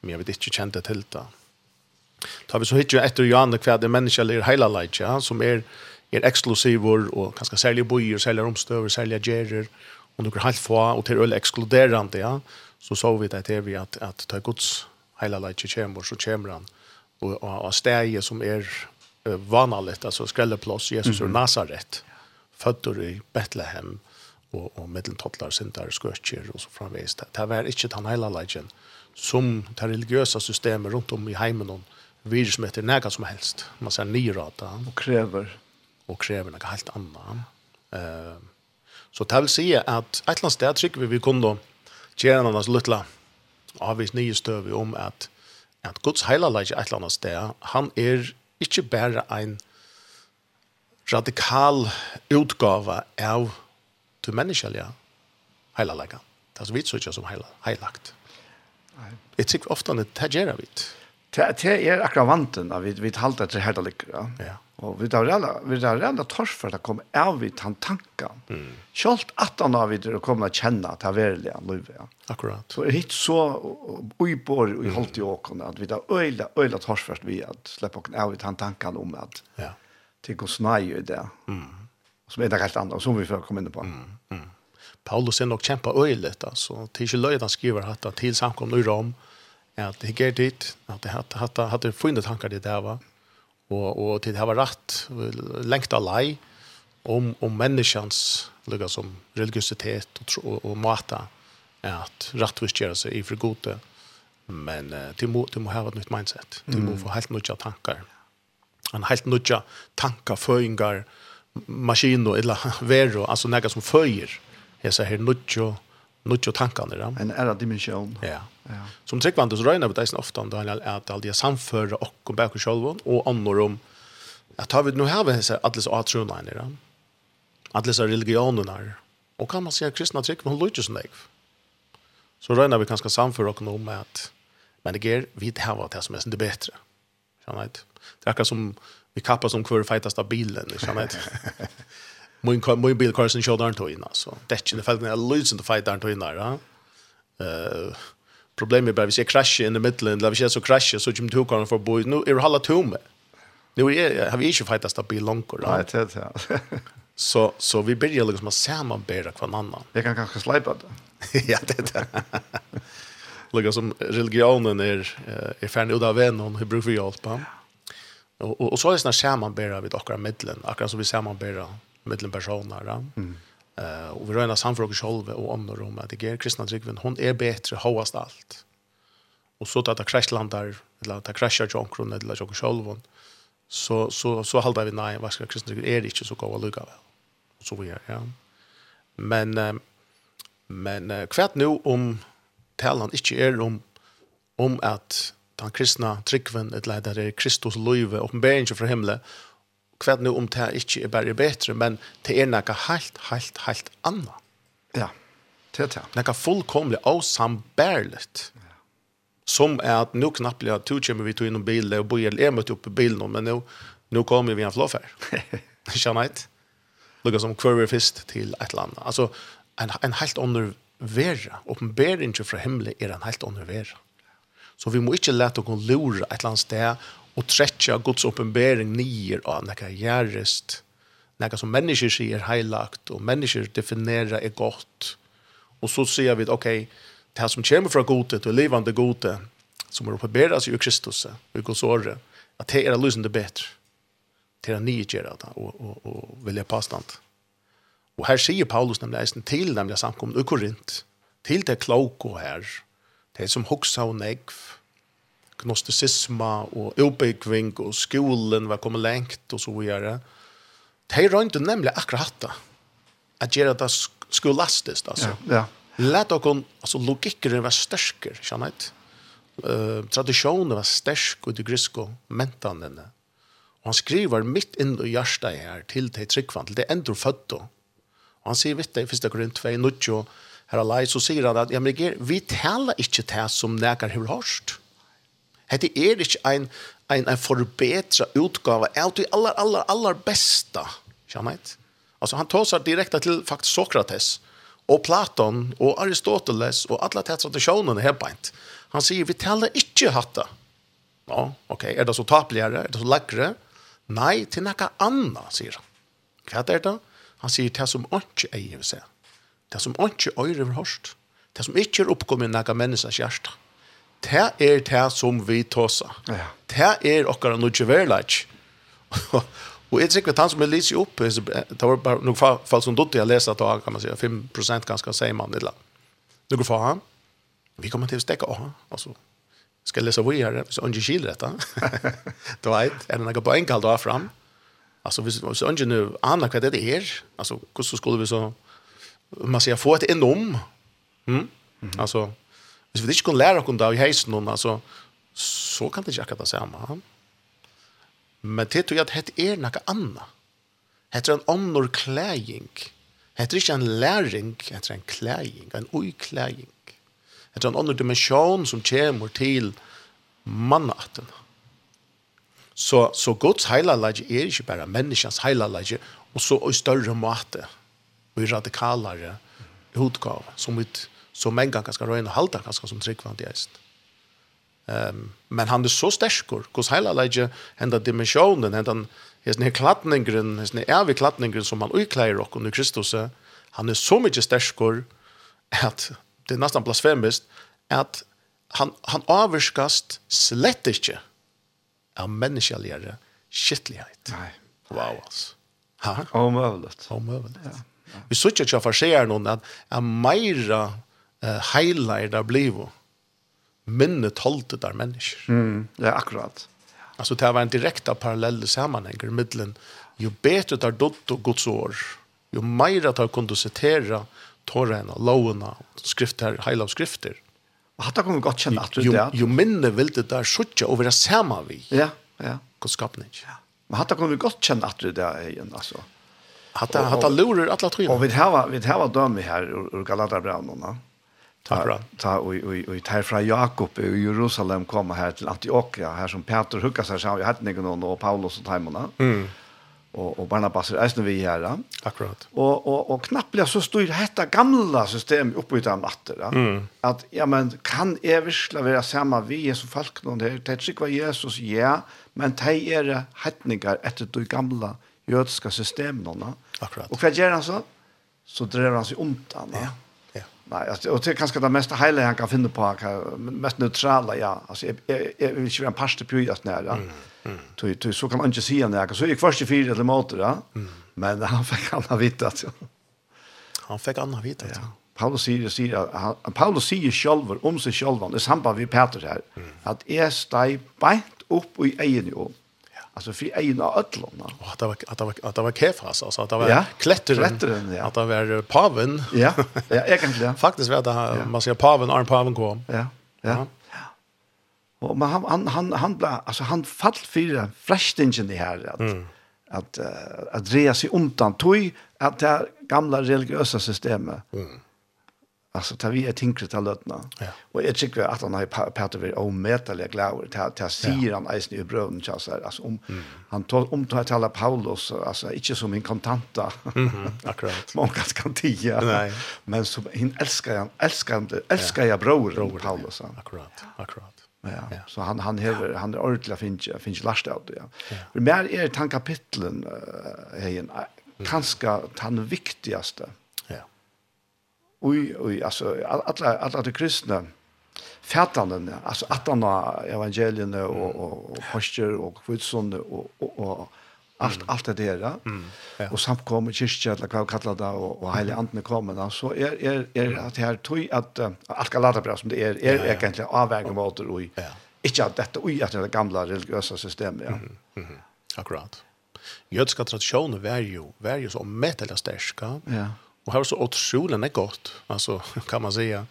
men jag vet inte kände till det. Tar vi så hittar ju efter Johannes kvad det människa eller hela light ja som är är exklusiv och ganska säljer bojer säljer omstöver säljer gerer och några halvfå och till öl exkluderande ja så så vi det til vi at, at ta Guds heila leitje kommer så kommer han og, og, og steg som er uh, vanalett, altså skrelleplås, Jesus mm -hmm. Nazaret, fødder i Bethlehem, og, og middeltottlar, sindar, skøtjer og så framvis Det, det var ikke den hela leitjen som det religiøse systemet rundt om i heimen og virus som heter nega som helst. Man ser nyrata. Og krever. Og krever noe helt annet. Uh, så det vil si at et eller annet sted trykker vi vi kunne Tjena hans luttla avvis nye støvi om at at Guds heilalegi et eller annet sted, han er ikke bare ein radikal utgave av til menneskelige heilalega. Det er så vidt så ikke som heila, heilagt. Jeg tykker ofte at det gjør vi. Det er akkurat vanten, at vi, vi talte til heilalega. Ja. Og vi tar rella, vi tar rella tors for at kom av vi tan tanken. Mm. Kjolt at han har vi det kom å kjenne at det er veldig han løyve. Ja. Akkurat. Så er hit så uibor og holdt i åkene at vi tar øyla, øyla tors for vi at slipper åkene av vi tan tanken om at ja. til hos nei i det. Mm. Som er det helt andre, som vi får komme inn på. Mm. Mm. Paulus er nok kjempa øyligt, altså. Det er ikke løyden skriver at til samkomne i Rom, at det gikk dit, at det hadde funnet tankar det der var. Mm og og till det var lengt längt lei om om människans lukka som religiøsitet og tro, och, och mata att rättvist göra sig i for gode. Men uh, till må till må ha ett nytt mindset. Till må få helt nya tankar. En helt nya tankar föringar maskiner eller vero altså nega som föjer jag säger här nåt ju tankarna där. En ära dimension. Ja. Ja. Som tryckvant så røyner vi det ofta om det här att all det samföra och om bakom själva och annor om at har vi nu här vi ser alle så att sjön Alle Alla så religionerna. Och kan man säga kristna tryck men låter som deg. Så røyner vi kanske samföra och om att men det ger vi det här vad det som är det bättre. Skjønner jeg Det är som vi kappar som kvar feitast av bilen, Skjønner jeg min min bil kör sin shoulder inte in så. Det är fallet när lose the fight där innan va eh problemet bara vi ser crash in the middle and vi ser så crash så Jim tog kan för boys nu är hålla tom nu är har vi inte fightat stabil långt och nej det det så så vi börjar liksom att samarbeta kvar annan. Jag kan kanske slipa det. Ja det det. Lukka som religionen är är färdig och där vän hon hur brukar vi hjälpa? Och och så är det såna samarbeta vid och mitten, akkurat som vi samarbetar mellan personer. Ja? Mm. Uh, och vi rörna samför och själva och andra om att det ger kristna tryggven, hon är bättre hoast allt. Och så att det kraschlandar, eller att det kraschar till omkron, eller till själva, så, så, så håller vi nej, vad ska kristna tryggven är det inte så gå och lugga väl. Så vi vidare, ja. Men, uh, men uh, kvärt nu om talan inte är om, om att den kristna tryggven, eller att det är Kristus löjve, uppenbäringen från himlen, kvad nu om det ikke er bare bedre, men det er noe helt, helt, helt annet. Ja, det er det. Noe fullkomlig og. Ja. Som er at nå knappt at du kommer vi til innom bilen, og bor jeg møtte opp i bilen, men nå, nå kommer vi en flåfær. Skjønner jeg Lukka som kvarver fyrst til et eller annet. Altså, en, en helt under vera, oppenbering fra himmelen er en helt under vera. Så vi må ikke lete å lure et eller annet sted och trätcha Guds uppenbarelse nier av några gjerrest, några som mennesker sier heilagt och människor definerer er gott och så ser vi att okej det här som kommer fra godet og livande godet som er oppenberes i Kristus i Guds åre, att det er lysende bedre till att nye gör det och, och, och vilja påstand. Och här sier Paulus nämligen till nemlig samkommet i Korint till det kloka här det som hoksa og negv gnostisisma og oppbyggving og skolen var kommet lengt og så videre. De rønte nemlig akkurat hatt det. At gjøre det skolastisk, altså. Ja, ja. Læt dere, altså logikkeren var størsker, kjenner jeg Uh, tradisjonen var størsk og det griske mentanene. Og han skriver mitt inn i hjertet her til de tryggvann, til de endre fødte. Og han sier, vet du, hvis det går rundt 2, nødt her alai, så sier han at, ja, men vi taler ikke det som nekker har hørt. Hette er ikke en, en, en forbedret utgave av det aller, aller, aller beste. Kjammet. Altså, han tar seg direkte til faktisk Sokrates, og Platon, og Aristoteles, og alle de tradisjonene her beint. Han sier, vi taler ikke hatta. Ja, ok, er det så tapligere, er det så lagre? Nei, til noe annet, sier han. Hva er det? Han sier, det som ikke eier seg. Det som ikke øyre vil hørst. Det som ikke er oppkommet noe menneskers hjerte det er det som vi tåsa. Ja. Det er okkar nødje verleik. og jeg tykker at han som er lyser opp, det var bare noen fall fall som dotter jeg leser at kan man si, 5% ganske sier man eller Nå går for han, vi kommer til å stekke av han, altså, skal jeg lese hvor jeg er, hvis han ikke skiller dette. du vet, er det noe på enkelt å ha fram? Alltså hvis hvis ungen nu aner hva det er, altså, hvordan skulle vi så man sier, få et innom, Mm. mm. Alltså hvis vi ikke kunne lære oss det i heisen noen, altså, så kan det ikke akkurat det samme. Men det tror jeg at det er noe annet. Det er en åndor klæging. Det er ikke en læring, det er en klæging, en uiklæging. Det er en åndor dimensjon som kommer til mannaten. Så, så Guds heilalage er ikke bare menneskens heilalage, og så i større måte, og i radikalere utgave, som et som en gang skal røyne halte ganske som tryggvand i eist. Um, men han er så sterkur, hos heila leidje henda dimensjonen, henda henda klatningren, henda evig klatningren som han uikleier okkur i Kristus, han er så mykje sterkur at det er nesten blasfemist, at han, han avvirskast slett ikkje av menneskeligere skittlighet. Nei. Wow, altså. Ha? Omøvlet. Omøvlet. Ja. Ja. Vi sier ikke at jeg forser noen at jeg meira uh, heilar der blivo minne tolte der mennesker. Mm, det er akkurat. Alltså det var en direkta parallell sammanhänger mellan ju bättre där dott och Guds år, ju mer att han kunde citera torrena, låna, skrifter, hela skrifter. Och hade kommit gott känna att det Jo, minne vill det där skjuta över det samma vi. Ja, ja. Guds skapning. Ja. Men hade kommit gott känna att det där igen alltså. Hade hade lurer alla tror jag. Och vi har vi har dömme här ur Galaterbrevet. Ta, ta, ta och och och tar från Jakob i Jerusalem kom här till Antiochia här som Petrus hugga sig så i hade någon och Paulus och Timon. Mm. Och och Barnabas är snö vi här. da. Akkurat. Och och og knappt så stod detta gamla system uppe i den natten. Mm. Att ja men kan evisla være samma vi som folk någon det tätsk var Jesus ja men tej er det hedningar efter det gamla judiska systemen då. Akkurat. Och vad gör han så? Så drar han sig undan. Ja. Nei, altså, och det kanske det mest hela han kan finna på mest neutrala ja. Alltså jag vill ju en pasta på just. Ja. Mm, mm. så kan man si se ja. så jag först fire eller måter, ja. Men han fick alla vita så. Han fick anna vita. Ja. Paulus säger han, Paulus säger selv om seg selv, det er samband med Petrus här att är steg beint opp i egen jord alltså för en av öllorna. Och att det var att det var att det var kefas alltså att det var ja, klättren, klättren ja. att det var paven. Ja. Ja, egentligen. Faktiskt var det ja. man ser paven arm paven kom. Ja. Ja. ja. Och man han han han han bla, alltså han fall för frästingen det här att mm. att uh, att dreja sig undan tog att det gamla religiösa systemet. Mm Alltså tar vi ett tinkret av lötna. Ja. Och jag tycker att han har pratat vill omätliga glädje till till sig han är i bröden så här alltså om mm. han tar om tar till Paulus alltså inte som en kontanta. Mm -hmm. Akkurat. Man kan kan tia. Nej. Men som han älskar han älskar han älskar jag bror Paulus. Akkurat. Akkurat. Ja. ja. Så han han hever han är ordla finch finns last out ja. ja. Men mer är tankapitlen kapitlen, äh, hejen kanske tan viktigaste. Mm oj oj alltså alla alla de kristna färdanden alltså att han evangelierna och och och pastor och kvitsund och och, och allt allt det där. Ja. Och samt kommer eller vad kallar det och och heliga anden kommer då så är är är att här tog att allt kallar bra som det är är egentligen avvägen mot och Ja. Inte att detta oj att det gamla religiösa systemet ja. Mm. Mm. Akkurat. Jötska traditioner var ju var ju så mätteliga starka. Ja Och här så otroligt är gott. Alltså kan man säga.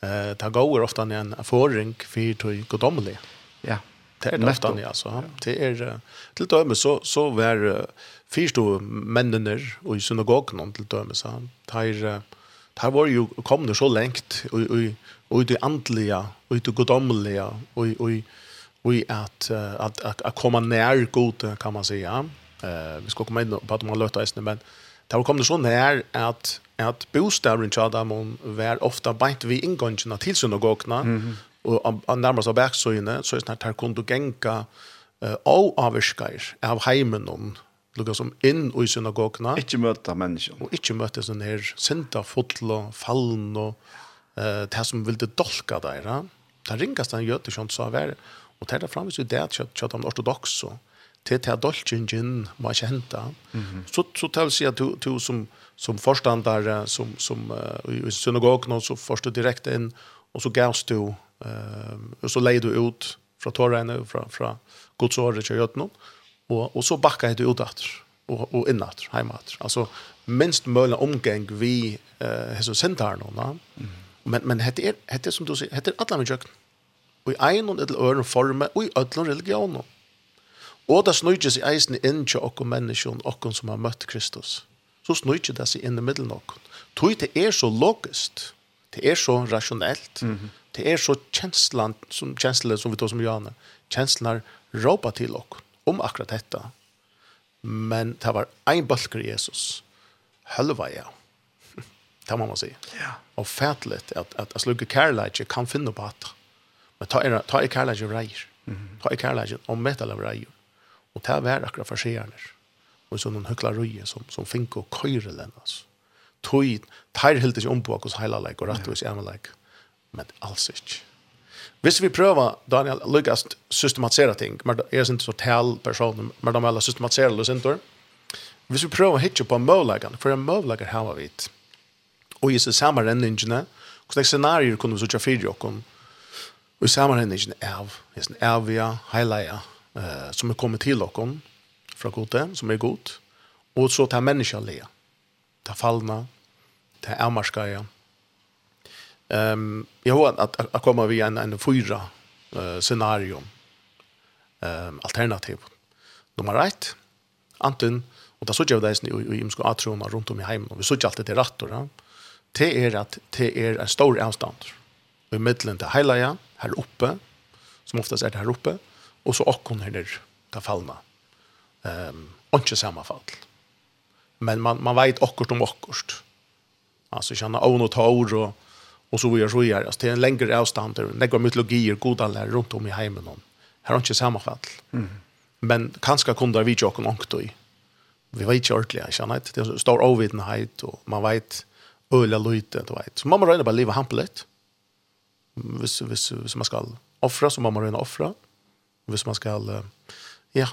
Eh ta går ofta en erfaring för till godomlig. Ja. Det är ofta ni alltså. Det är till döme så så var förstå männen och i synagogen till döme så han tar tar var ju kom det så långt och och och det andliga och det godomliga och och och att att att komma nära god kan man säga. Eh vi ska komma in på att man löta isen men Det har kommit så när att att bostaden tjad dem var ofta bänt vi ingångarna till synagogna mm -hmm. och närmast av backsöjne så er det sånn at her kunne du genka uh, av avskär av heimen om lukka som inn i synagogene. Ikke møte mennesker. Og ikke møte sånn her sinta, fotla, fallen og uh, det som ville dolka der. Det ringast han gjøte som sa vær. Og det er framvis jo det at kjøtt om ortodox og til til dolkingen må ikke hente. Så, så så tal sig att du som som förståndare som som uh, i synagogan så förstod direkt inn, och så gavs du eh uh, och så leide du ut från torren från från godsåret til till og, och och så backade du ut åter och och hjemme etter. alltså minst mulig omgång vi eh uh, så centern då men men hette er hette som du sier, hette alla med jök. och i en eller annan form og i alla religioner Og det snøyde seg eisen inn til okken menneskene, okken som har møtt Kristus. Så snøyde det seg inn i middelen okken. Tøy det er så logisk, det er så rasjonelt, mm -hmm. det er så kjenslan, som, kjenslan som vi tar som Janne, kjenslan råpa til okken om akkurat dette. Men det var en bølger Jesus. Hølva ja. Det må man si. Ja. Og fætlet at, at, at slukke kærleidje kan finne på at. Men ta er, ta er kærleidje reier. Mm -hmm. Ta er kærleidje om metal av reier Og det var akkurat farsierne. Og så noen høklarøye som, som fink og køyre den, altså. Tøy, tær helt ikke om på hos heilalek og rettvis leik. Men alls ikke. Hvis vi prøver, Daniel, lykkes systematisere ting, men er ikke så tal personer, men de alle systematisere løsintor. Hvis vi prøver å hitte på møvleggene, for en møvlegger har vi vidt, og i seg samme renningene, hvordan scenarier kunne vi sitte fyrir okken, og i samme renningene av, hesten avia, heileia, eh, som er kommet til oss fra gode, som er god, og så til menneskelige, til fallene, til avmarskene. Um, jeg har at att komma via en, en fyra uh, scenario, um, alternativ. Nummer ett, anten, og da sier jeg det i, i, i imsko atrona rundt om i heimen, og vi sier alltid til rattor, ja? det er at det er en stor avstand. Og i middelen til heilaja, her oppe, som oftast er det her oppe, og så okkon her nere, ta fallene. Um, og ikke samme fall. Men man, man vet akkurat om akkurat. Alltså känna av och tår, och, og så vidare, så vidare. Altså, det är en längre avstånd, det lägger mytologier, goda lärare runt om i hemmen. Här er ikke samme fall. Mm. Men kanske kunde vi vite åka något i. Vi vet inte ordentligt, känna det. Det står avvidenhet och man vet öliga lyte, du vet. Så man måste röna bara leva hampligt. Hvis, hvis, hvis man skal offra så man måste offra. Mm hvis man skal, ja,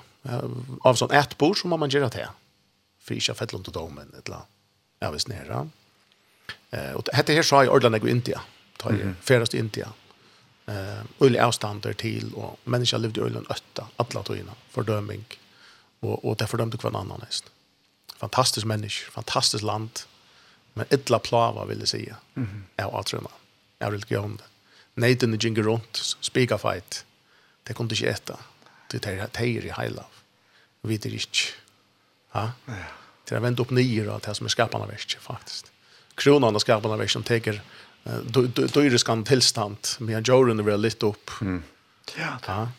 av sånn ett bord så må man gjøre det. For ikke har fettlom til domen, et eller annet. Ja, hvis nere. Eh, og dette her sa jeg ordentlig i India. Ta jeg ferdes til India. Eh, ulig avstander til, og mennesker levde i ulen øtta, alle togene, fordøming. Og, og det fordømte hver annen nesten. Fantastisk menneske, fantastisk land. Men ytla plava, vil jeg si, mm -hmm. om det. Nathan the Neiden gikk rundt, spikafeit. De kunde inte äta. Det är tejer i hela. Vi vet ikke. Ja? Ja. Det är vänt upp nio av det som är skaparna värst, faktiskt. Kronan av skaparna värst som teker dyriskan tillstånd med en jorden er lite upp. Mm. Ja. Ja.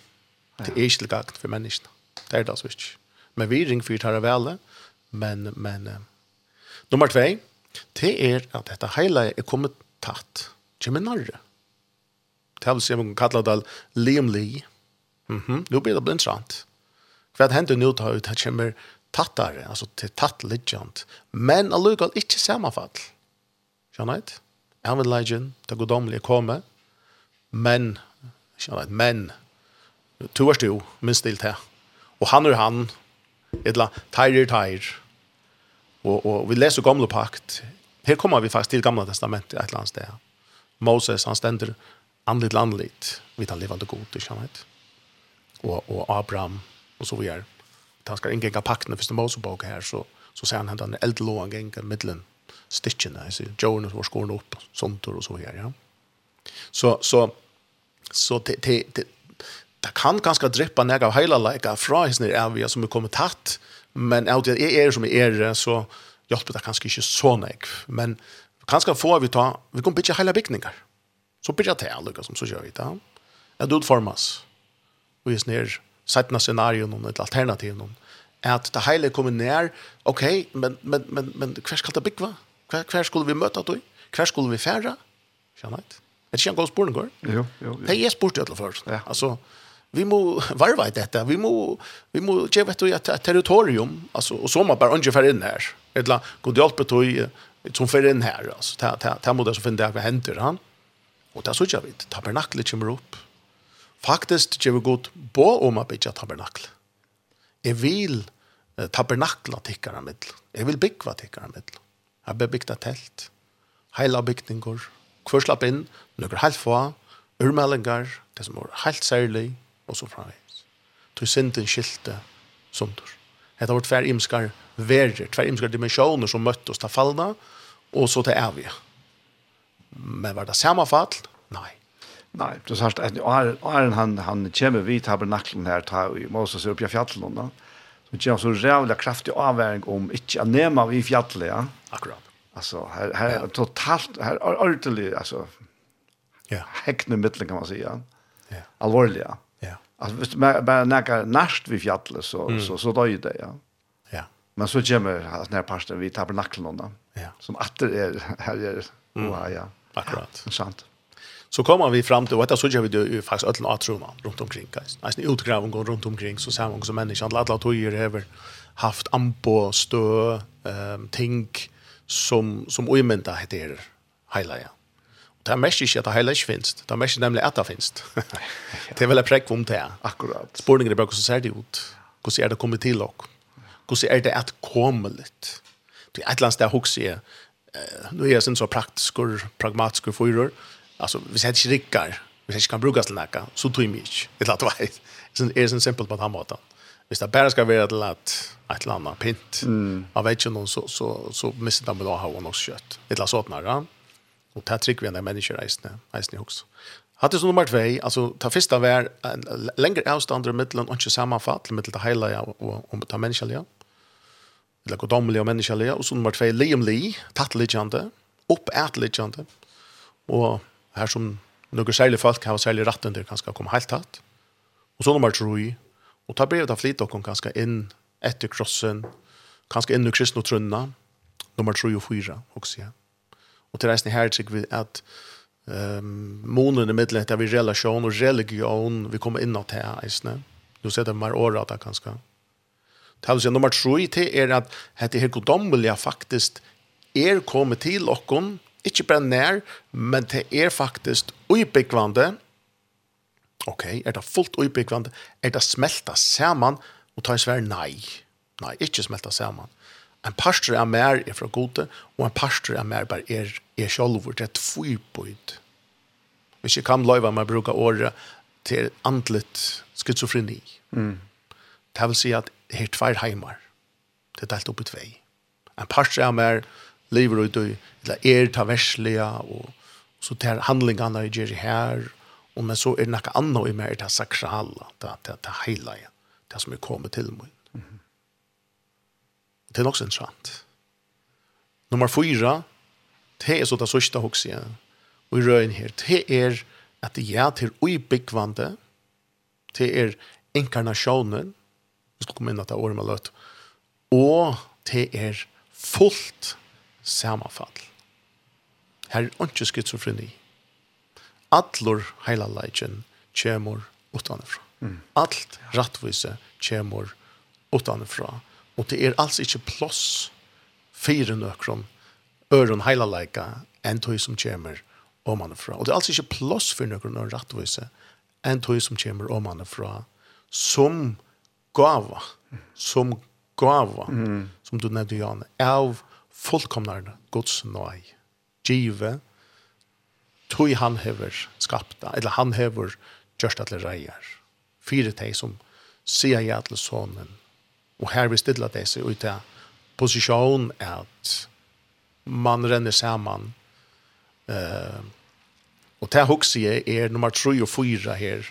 Det är inte tilgakt för menneskene. Det är det altså ikke. Men vi ringer för her väl. men, men uh, nummer tvei, det är att detta hela är kommet tatt. Kjemmer narre. Det er vel som man kallar kalla det limlig. Mm -hmm. Nu blir det blindrant. Vad händer nu tar ut att kommer tattare, alltså till tatt legend. Men allukal inte sammanfall. Känner ni? Han vill legend, det godomliga komma. Men, känner? Men, to er stu, minst til til. Og han er han, etla, teir er teir. Og, og vi leser gamle pakt. Her kommer vi faktisk til gamla testamentet et eller annet sted. Moses, han stender andligt landligt vid han levande god, ikke sant? och och Abraham och så vidare. Han ska pakten i pakten för Mosebok här så så ser han han den eldlån gänga stitchene, stitchen alltså Jonas var skorna upp sånt och så videre. ja. Så så så det det det det kan ganska dryppa när av hela lika fra hisner är vi som kommet tatt men av det är er som är så hjelper det kanske inte så mycket men kanske får vi ta vi kommer bitcha hela byggningar så bitcha til, alltså som så gör vi det. Det utformas og i snir sætna scenarion og et alternativ noen, at det hele kommer nær, ok, men, men, men, men hver skal det bygge? Hver, hver skulle vi møte det? Hver skulle vi fære? Skjønner jeg ikke. Det ikke en god spørning, går? Jo, jo, jo. Det er spørst i alle fall. Ja. Altså, vi må varva i dette. Vi må, vi må gjøre et, et, et territorium, altså, og så må bare ikke fære inn her. Eller god hjelp til som fer inn her, altså, ta, ta, ta, ta, så ta, det vad händer han och ta, så jag vet ta, ta, ta, ta, ta, faktisk gjør vi godt på om å bygge tabernakl. Jeg vil eh, tabernakla tikkere middel. Jeg vil bygge tikkere middel. Jeg vil bygge telt, heila bygninger, Hvor slapp inn, noen helt få, urmeldinger, det som er helt særlig, og så framvis. Til synden skilte sunder. Det har vært tver imskar verger, tver imskar dimensjoner som møtte oss til fallene, og så til evige. Men var det samme fall? Nei. Nei, du sa at Aron han han kommer vi tabernaklen her ta i Moses upp i fjallet då. Så det är så jävla kraftig avværing om ikke å nema vi fjallet, ja. Akkurat. Altså, her, her er totalt her er ordentlig, altså, ja, häckne mittel kan man si, Ja. Alvorlig, Ja. Ja. Altså, hvis man bare nekker nærst vi fjallet, så mm. så så då det, ja. Ja. Men så kommer den her pastorn vi tabernaklen då. Ja. Som atter er, her er, mm. ja. Akkurat. Ja, sant så kommer vi fram till, och detta så gör vi det ju faktiskt ödlen av truma runt omkring. Alltså utgrävning går runt omkring så ser man som människan, alla alla tojer över haft ampo, stö, ehm ting som som ojmenta heter highlight. Och det mest är att highlight finns. Det mest nämligen att det finns. det är väl ett präck om det. Akkurat. Spårningen är bara så ser det ut. Hur ser det kommit till och hur ser det att komma lite. Det är ett lands där hooks är nu är sen så praktiskt pragmatiskt förrör. Alltså, vi sätter inte rikkar, vi sätter inte kan brukas till näka, så tog mig inte. Det låter vajt. Det är så simpelt på att han måten. Hvis det bare skal være til at et eller annet pint mm. av vet ikke noen, så, så, så mister de da ha og nok kjøtt. Et eller annet sånt nære. Og det er trygg vi enn mennesker reisende, reisende i hos. Hattes nummer 2, alltså ta första var en längre avstånd i mitten och inte sammenfatt til mitten til hela ja, och om ta mennesker ja. Eller godomliga og mennesker ja. Og så nummer 2, Liam Lee li, tatt litt opp et litt Og Her som några särliga folk har ha särliga ratten där kanske kommer helt tatt. Och så nummer tror Och ta brevet av flit och kanske in efter krossen. Kanske in i kristna trunna. Nummer tror och fyra också. Ja. Och till resten här tycker vi att ehm månen i mitten där vi relation och religion vi kommer in åt här isne. Du ser det mer årata kanske. Tal sig nummer 3 till är att det här godomliga faktiskt är kommit till och Ikke bare nær, men det er faktisk ubyggvande. Ok, er det fullt ubyggvande? Er det smelta saman? Og ta en svær nei. Nei, ikke smelta saman. En pastor er mer er fra gode, og en pastor er mer bare er, er sjolvur. Det er tvirbøyd. Hvis jeg kan løyva meg bruka året til andlet schizofreni. Mm. Det vil si at her tvær heimar. Det er delt opp i tvei. En pastor er mer, lever ut i er ta verslige og så tar handlingarna i Jerry her och men så är det något annet i mer det sakrala det det det hela igen det som er kommit till mig. Mm -hmm. Det är också intressant. Nummer 4 det er så det sørste också jeg og i røyen här det är att det är till obyggvande det är inkarnationen vi skal komme inn att det är ormelöt och det är fullt samanfall. Her er ikke skizofreni. Atlor heilalagjen kjemur utanifra. Mm. Alt rattvise kjemur utanifra. Og det er altså ikke plåss fire nøkron øron heilalaika enn tog som kjemur omanifra. Og det er altså ikke plåss for nøkron øron rattvise enn tog som kjemur omanifra som gava, som gava, mm. som du nevnte, Jan, av fullkomnar Guds nøy. Give, tog han hever skapta, eller han hever gjørst alle reier. Fyre teg som sier jeg alle sonen. Og her vi stille det seg ut av posisjon at man renner saman, Uh, og det hukse jeg er nummer 3 og 4 her.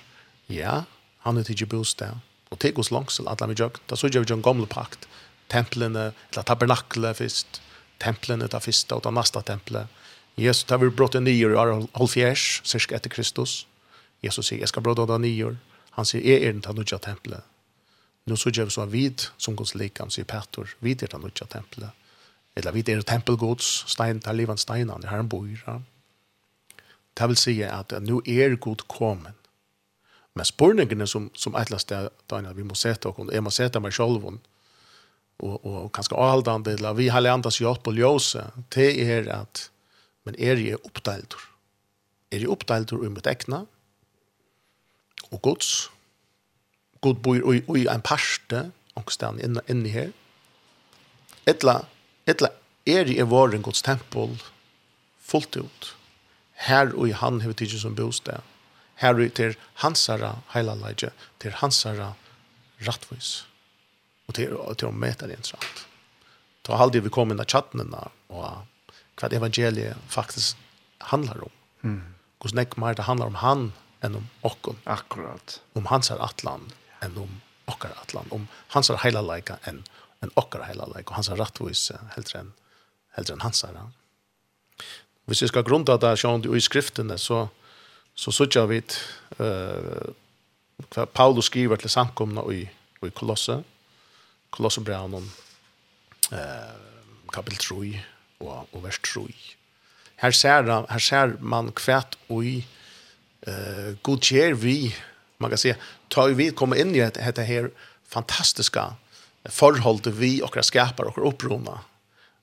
Ja, han er ikke bostad. Og det hos langsel, at la vil gjøre. Da så gjør vi en gamle pakt. Templene, eller tabernakle først templen det fyrsta og det nästa templet. Jesus tar vi brått en nyår i halvfjärs, cirka etter Kristus. Jesus sier, jeg skal brått en nyår. Han sier, jeg er den den nya templet. Nu så gjør vi så vid som Guds likan, sier Petor, vid er den nya templet. Eller vid er tempelgods, stein, ta levan steinan, det här en bor. Ja. Det vil si at nu er god komen. Men spørningene som, som ett last Daniel, vi må sette oss, jeg må sette meg selv og og kanskje aldande la vi har lært oss gjort på ljose te er at men er je uppdelat. er je uppdelat um mitt ekna og Guds god bor oi oi en parste och inn inn her etla etla er je var vår Guds tempel fullt ut. her og han har vi som bostad. her är til hansara hela til till hansara rättvis. Och till til å møte det intressant. Ta halde vi kommer i chatten og och vad evangeliet faktiskt handlar om. Mm. Hvordan ikke mer det handlar om han än om okken. Akkurat. Om hans är atlan än om okker atlan. Om hans är hela lika än en okker hela lika och hans är rättvis heldre enn heldre enn hans är. Hvis vi skal grunda det sjående i skriftene, så så sutja vi eh uh, hva Paulus skriver til samkomna i, i Kolosset. Kolossebraunen, eh, kapitel 3 og, og vers 3. Her ser, her ser man kvært og eh, god kjær vi, man kan si, tar vi komme inn i dette her fantastiska forhold til vi og skapar og opprona,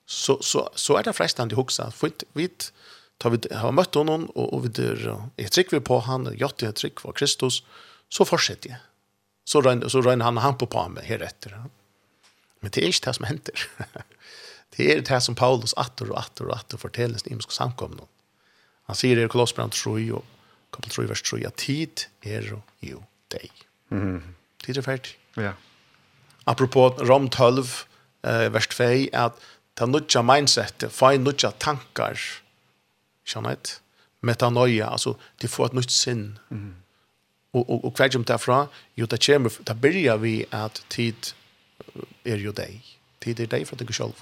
så, så, så er det frestande hoksa. For vi tar vi har møtt honom, og, og vi der, jeg trykker vi på han, jeg trykker på Kristus, så fortsetter jeg. Så røyner han han på på meg her etter. Ja. Men det er ikke det som henter. det er det som Paulus atter og atter og atter forteller sin imenske samkomne. Han sier i Kolossbrand 3 og kapitel 3 vers 3 at tid er jo deg. Mm. Tid er ferdig. Ja. Apropos Rom 12 eh, vers 2 at ta nutja mindset, få en nutja tankar, skjønner jeg, metanoia, altså de får et nytt sinn. Mm. Og, og, og hva kommer det fra? Jo, det kommer, det begynner vi at tid er jo deg. Tid er deg for deg selv.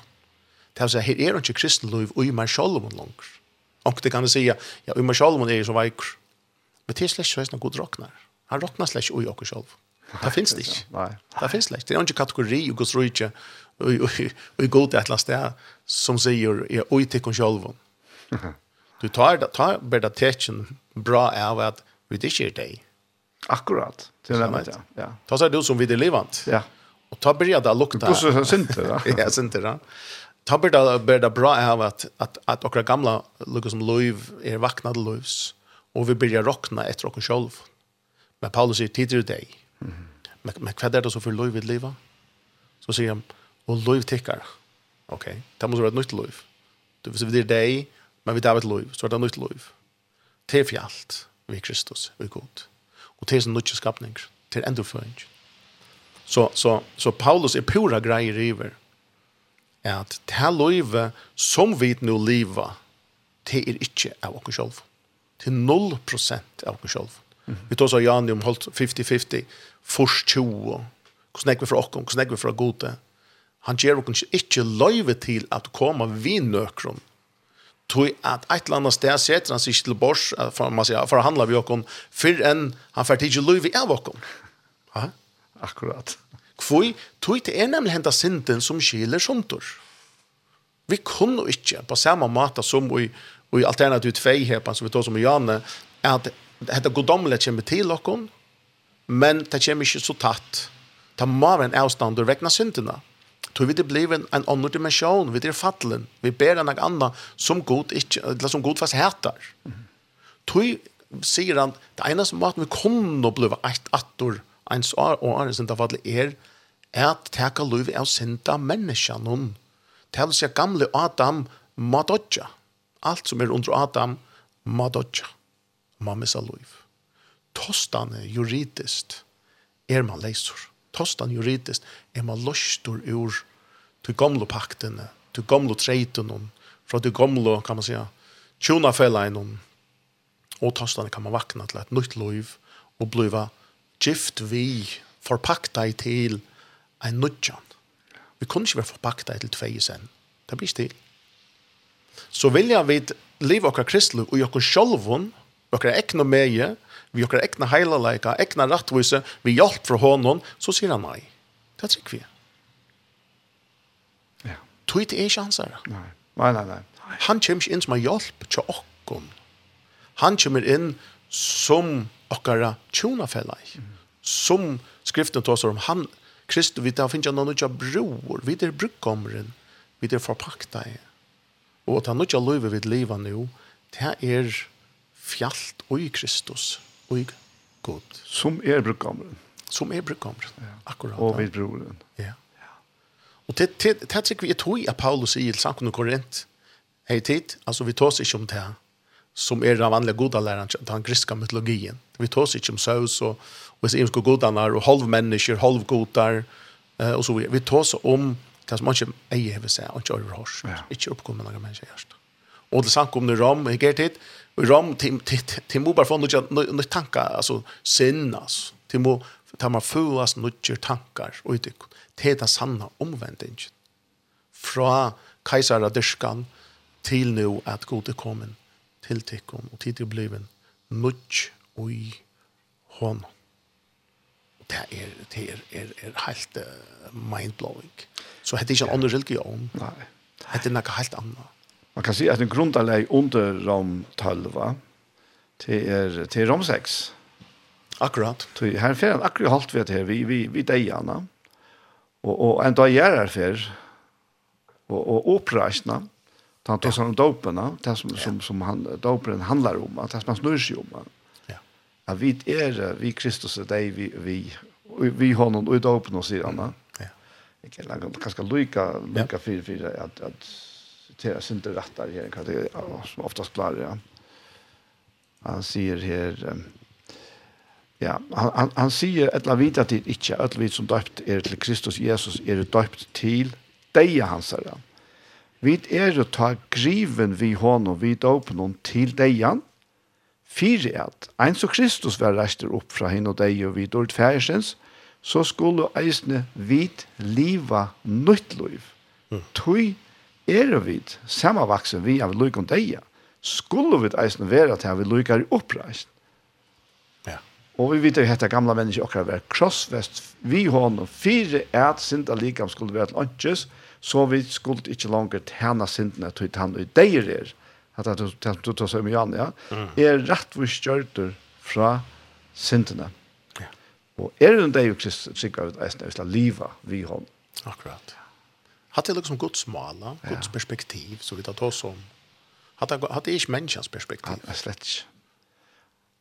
Det er å si, her er ikke kristenløyv og i meg selv om langer. Og det kan jeg si, ja, i meg selv om er jo så veikker. Men det er slett ikke noe god råkner. Han råkner slett ikke i oss selv. Det finnes det ikke. Nei. Det finnes det ikke. Det er ikke kategori og Guds rydde og i god et eller annet sted som sier er oi til oss selv. Du tar tar bare det tekjen bra av at vi ikke er deg. Akkurat. Det er det, ja. Ta seg du som videre livant. Ja. Og ta började det lukta. Du så sent det. Ja, sent det. Ta började började bra av att att att och gamla lukka som Louis är vaknade Louis och vi börjar rockna efter och själv. Men Paulus säger tidigare dig. Mm. Men men vad är det så för Louis vid leva? Så säger han och Louis tickar. Okej. Okay. Det måste vara ett nytt Louis. Du vill se dig, men vi tar ett Louis, så är det nytt Louis. Till för vi Kristus, vi god. Och till sin nytt skapning, till ändå förängen. Så, så, så Paulus är pura grejer över att det här livet som vi nu lever det är inte av oss själva. Till 0% av oss själva. Mm. Vi tar så Jan om holdt 50-50 först 20 hur snäck vi från oss, hur snäck vi från gode. Han ger oss inte löjve till att komma vid nökron tog at eit eller annet sted setter han seg til bors, for, man sier, for å handle vi åkken, før enn han får tid til liv i av åkken. Akkurat. Kvoi, tog det er nemlig henta synden som skiler somtor. Vi kunne ikke, på samme måte som i, i alternativ 2 her, som vi tog som i Janne, at dette godomle kommer til okken, men det kommer ikke så tatt. Det må være en avstand og vekna syndene. Tog vi det blir en, en annen dimensjon, vi er fattelen, vi ber enn anna som god, ikke, eller som god fast heter. Tog sier han, det eneste måten vi kunne bli et attor, ens år og årens syndafall er at teka lov av synda menneskene noen. Det vil si at gamle Adam må dodja. Alt som er under Adam må dodja. Må missa lov. Tostane juridist er man leisur. Tostane juridist er man løstur ur til gamle paktene, til gamle treitene, fra til gamle, kan man si, tjona felleinen. Og tostane kan man vakna til et nytt lov og bliva gift vi forpakta i til ein nudjan. Vi kunne ikke være forpakta i til tvei sen. Det blir stil. Så vilja vi liv okkar kristlu og okkar sjolvun, okkar ekna meie, vi okkar ekna heilaleika, ekna rattvise, vi hjelp fra honom, så sier han nei. Det er trygg vi. Ja. Tog det er ikke hans her. Nei, nei, nei. nei. Han kommer ikke inn som en hjelp til okkon. Han kommer inn som okkara tjonafellag. Mm. Som skriften tar om han, Kristus, vi tar finnes noen nødja bror, vi er brukkommeren, vi er forpakta i. Og at han utja løyve vid liva nu, det er fjallt og i Kristus, og i God. Som er brukkommeren. Som er brukkommeren, akkurat. Og vid broren. Ja. Og det, det, det, det, det, det, det, det, det, det, det, Korint, det, tid, det, vi tar det, det, om det, det, som är den vanliga goda läran den grekiska mytologin. Vi tar sig om Zeus och och så insko godarna och halv godar, eh och så vi tar oss om det som man inte är vill säga och jag har inte uppkomna några människor just. Och det sank om det ram, i ger Och ram till till mobar från några tankar alltså sinnas till mo tar man fuas några tankar och det det är sanna omvändningen. Från kejsardyskan till nu att god kommer til tikkum og tid er bliven nudj ui hon. Det er, det er, er, er helt uh, mindblowing. Så hette ikke en annen religion. Nei. Hette er noe helt annet. Man kan si at en grunderleg under rom 12, til, er, til rom 6. Akkurat. Så her fer han akkurat holdt vi at her, vi, vi, vi deier Og, og en dag gjør her fer, og, og oppreisene, Han ta sig om doperna, det som, som, som han, dopen handlar om, det som han snurr sig om. Ja. Att vi er, vi Kristus är dig, vi, vi, vi honom och i dopen och sier han. Ja. Jag kan lägga ganska lycka, lykke, fyra, fyra, att, att citera sig inte rätt där här, det er som oftast klarer, Ja. Han säger här, ja, han, han, han säger et la vita det inte, et la vita som døpt är til Kristus Jesus, är døpt till dig, han säger han. Vi er å ta griven vi hånden vi dåpen til deian, Fyre at, ein så Kristus var reister opp fra henne og deg og vi dårlig færesens, så skulle eisne vid liva nytt liv. Mm. Tøy er vid, samavaksen vi av lyk om deg, skulle vi eisne være til vi lykker oppreist. Ja. Og vi vet jo hette gamla mennesker akkurat var krossvest, vi hånd og fyre at sinta likam skulle være til åndkjøs, så vi skulle ikke langer tjene sintene til han og deier er, at du, du, tar seg med Jan, ja, er rettvis kjørter fra sintene. Ja. Og er det en deier sikkert at jeg skal liva vi har. Akkurat. Hatt det liksom Guds mala, Guds ja. perspektiv, så vi tar oss om. Hatt det, hatt det ikke menneskens perspektiv? Ja, slett ikke.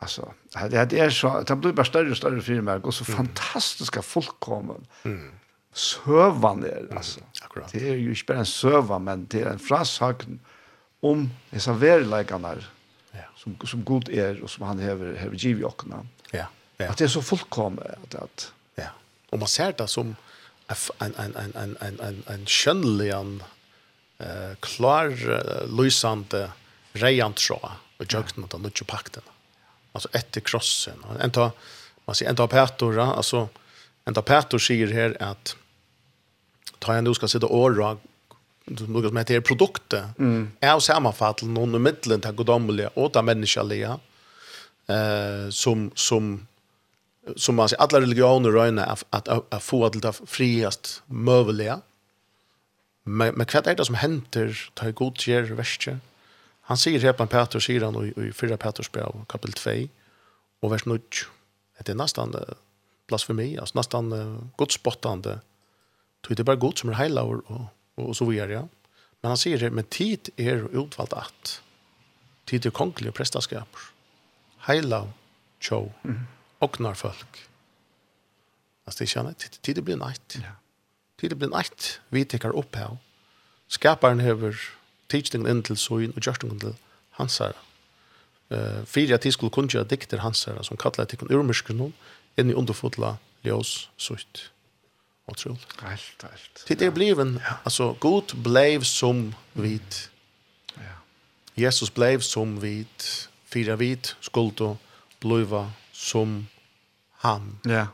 Alltså, det det er så, det blir bara större och större för mig. Och så fantastiska fullkommen. Mm søvan er, altså. Akkurat. Det er jo ikke bare en søva, men det er en frasagn om disse verileggene ja. som, som god er, og som han hever, hever giv i åkene. Ja. ja. At det er så fullkommet. At, at, ja. Og man ser det som en, en, en, en, en, en, en kjønnelig, uh, klar, uh, lysende, tråd, og jøkken mot den nødvendige pakten. Altså etter krossen. En tar, man sier, en tar Petora, altså, Men da Petter sier her at ta en du skal sitte åra noe som heter produktet mm. er å sammenfatte noen middelen til godommelige og til menneskelige eh, som, som som man säger alla religioner röna att att att få till det friast möjliga. Men men vad är det som händer ta god ger värste? Han säger här på Petrus sidan och i förra Petrus brev kapitel 2 och vers 9. Det är nästan blasfemi, alltså nästan uh, godsbottande. Tror det bara god som är hela och, och, och så vidare. Ja. Men han säger det, men tid är utvalt att. Tid är kongliga prästaskap. Hela, tjo, mm. och när folk. Alltså det känner tid, tid blir najt. Ja. Tid blir najt, vi tekar upp här. Skaparen hever teaching inn til soin og just til hans herre. Uh, at tid skulle kunna dikter hans som kallar till urmörsken hon inn i underfotla ljós sutt. Otroligt. Helt, helt. Det bliven, ja. alltså god bleiv som vit. Ja. Jesus bleiv som vit. fyra vit skuld och bliva som han. Ja.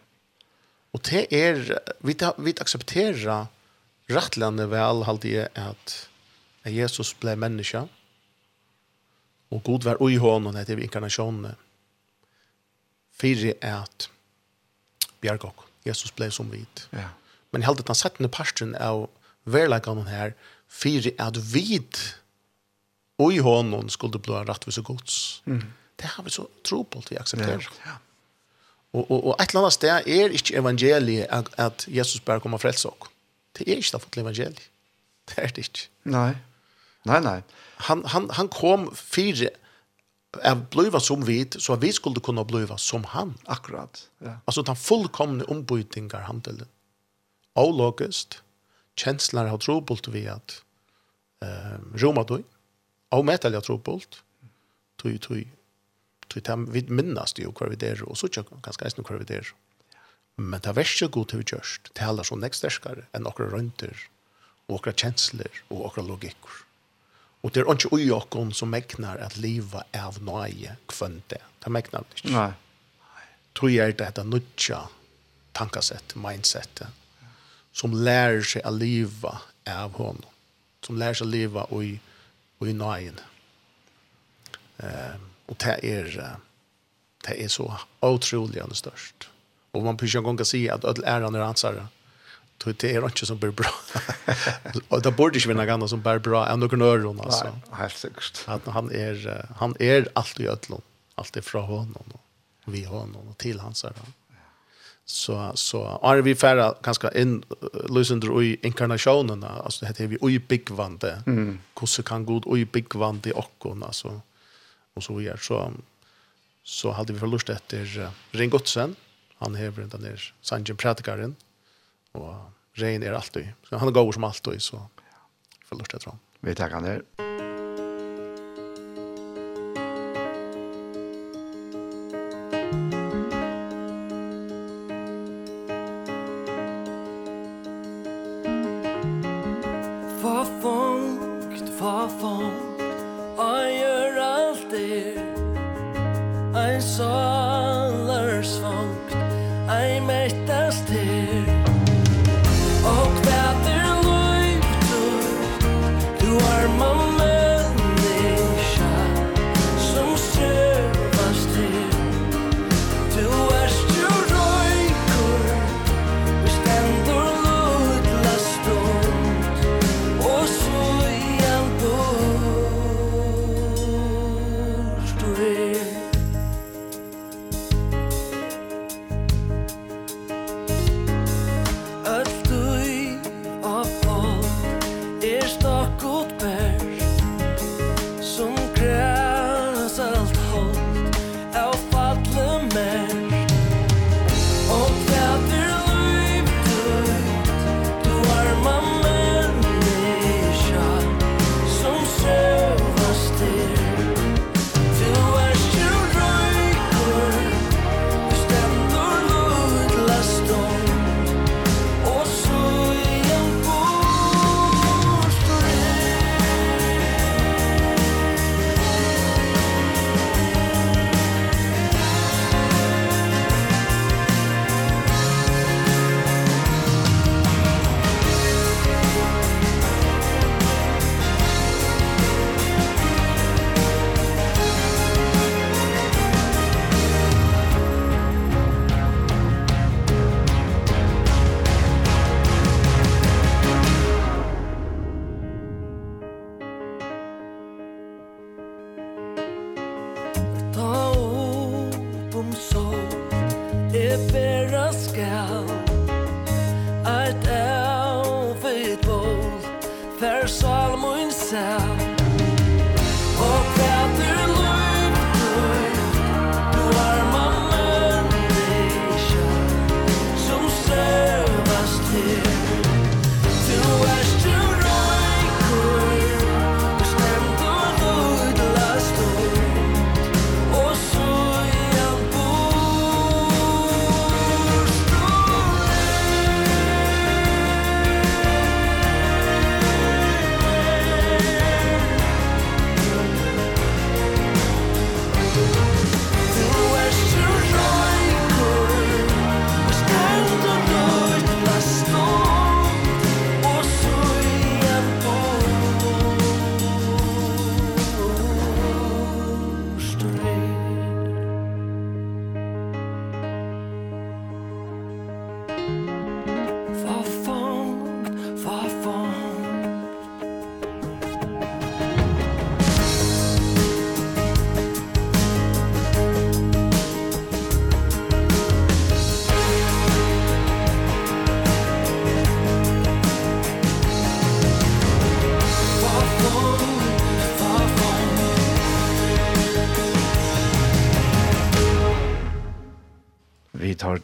Og det er, vi, vi accepterar rattlande väl at at Jesus ble menneske, og god var ui hånden etter inkarnasjonen, fyrir inkarnationen bjerg Jesus ble som vit. Ja. Men jeg held at han sett den parten av verleggene her, fyrir at vit og i hånden skulle bli rettvis og gods. Mm. Det har vi så tro på at vi aksepterer. Ja. ja. Og, og, og et eller annet sted er ikke evangeliet at, at Jesus bare kommer frelse oss. Det er ikke det fått evangeliet. Det er det ikke. Nei. Nei, nei. Han, han, han kom fire att bliva som vit så vi skulle kunna bliva som han. Akkurat. Ja. Alltså den fullkomne ombytingar han til det. logist, Känslor har trobult vi att eh, Roma då. og metal trobult. Tui, tui. Tui, tam, vi minnas det ju vi der, Och så tjock ganske eisne nu vi der. Men det värsta god til vi görst. Det är så som näkstärskare enn okra røynter, Och okra kjensler, och okra logiker. Og det er ikke ujokken som meknar at livet av nøye kvønte. Det meknar det ikke. Nei. Tror jeg det heter nødja tankasett, mindset, som lærer seg å leve av hon. Som lærer seg å leve ui, ui nøye. Uh, og det er, det er så utrolig størst. Og man prøver en gang å si at ødel er han er ansvaret det är inte som blir bra. och det borde inte vinna gärna som blir bra än några öron alltså. Helt säkert. Att han är han är allt i ödlon. Allt är från honom och vi honom och till hans här. Så så är vi färra ganska in lösender i inkarnationen alltså det heter vi i byggvande. Mm. Hur kan god i byggvande och och alltså och så gör så så hade vi förlust efter Ringotsen. Han häver den där Sanjen Pratikaren Og regn er alltid. Så han er god som alltid, så jeg får lust etter ham. Vi takker han her.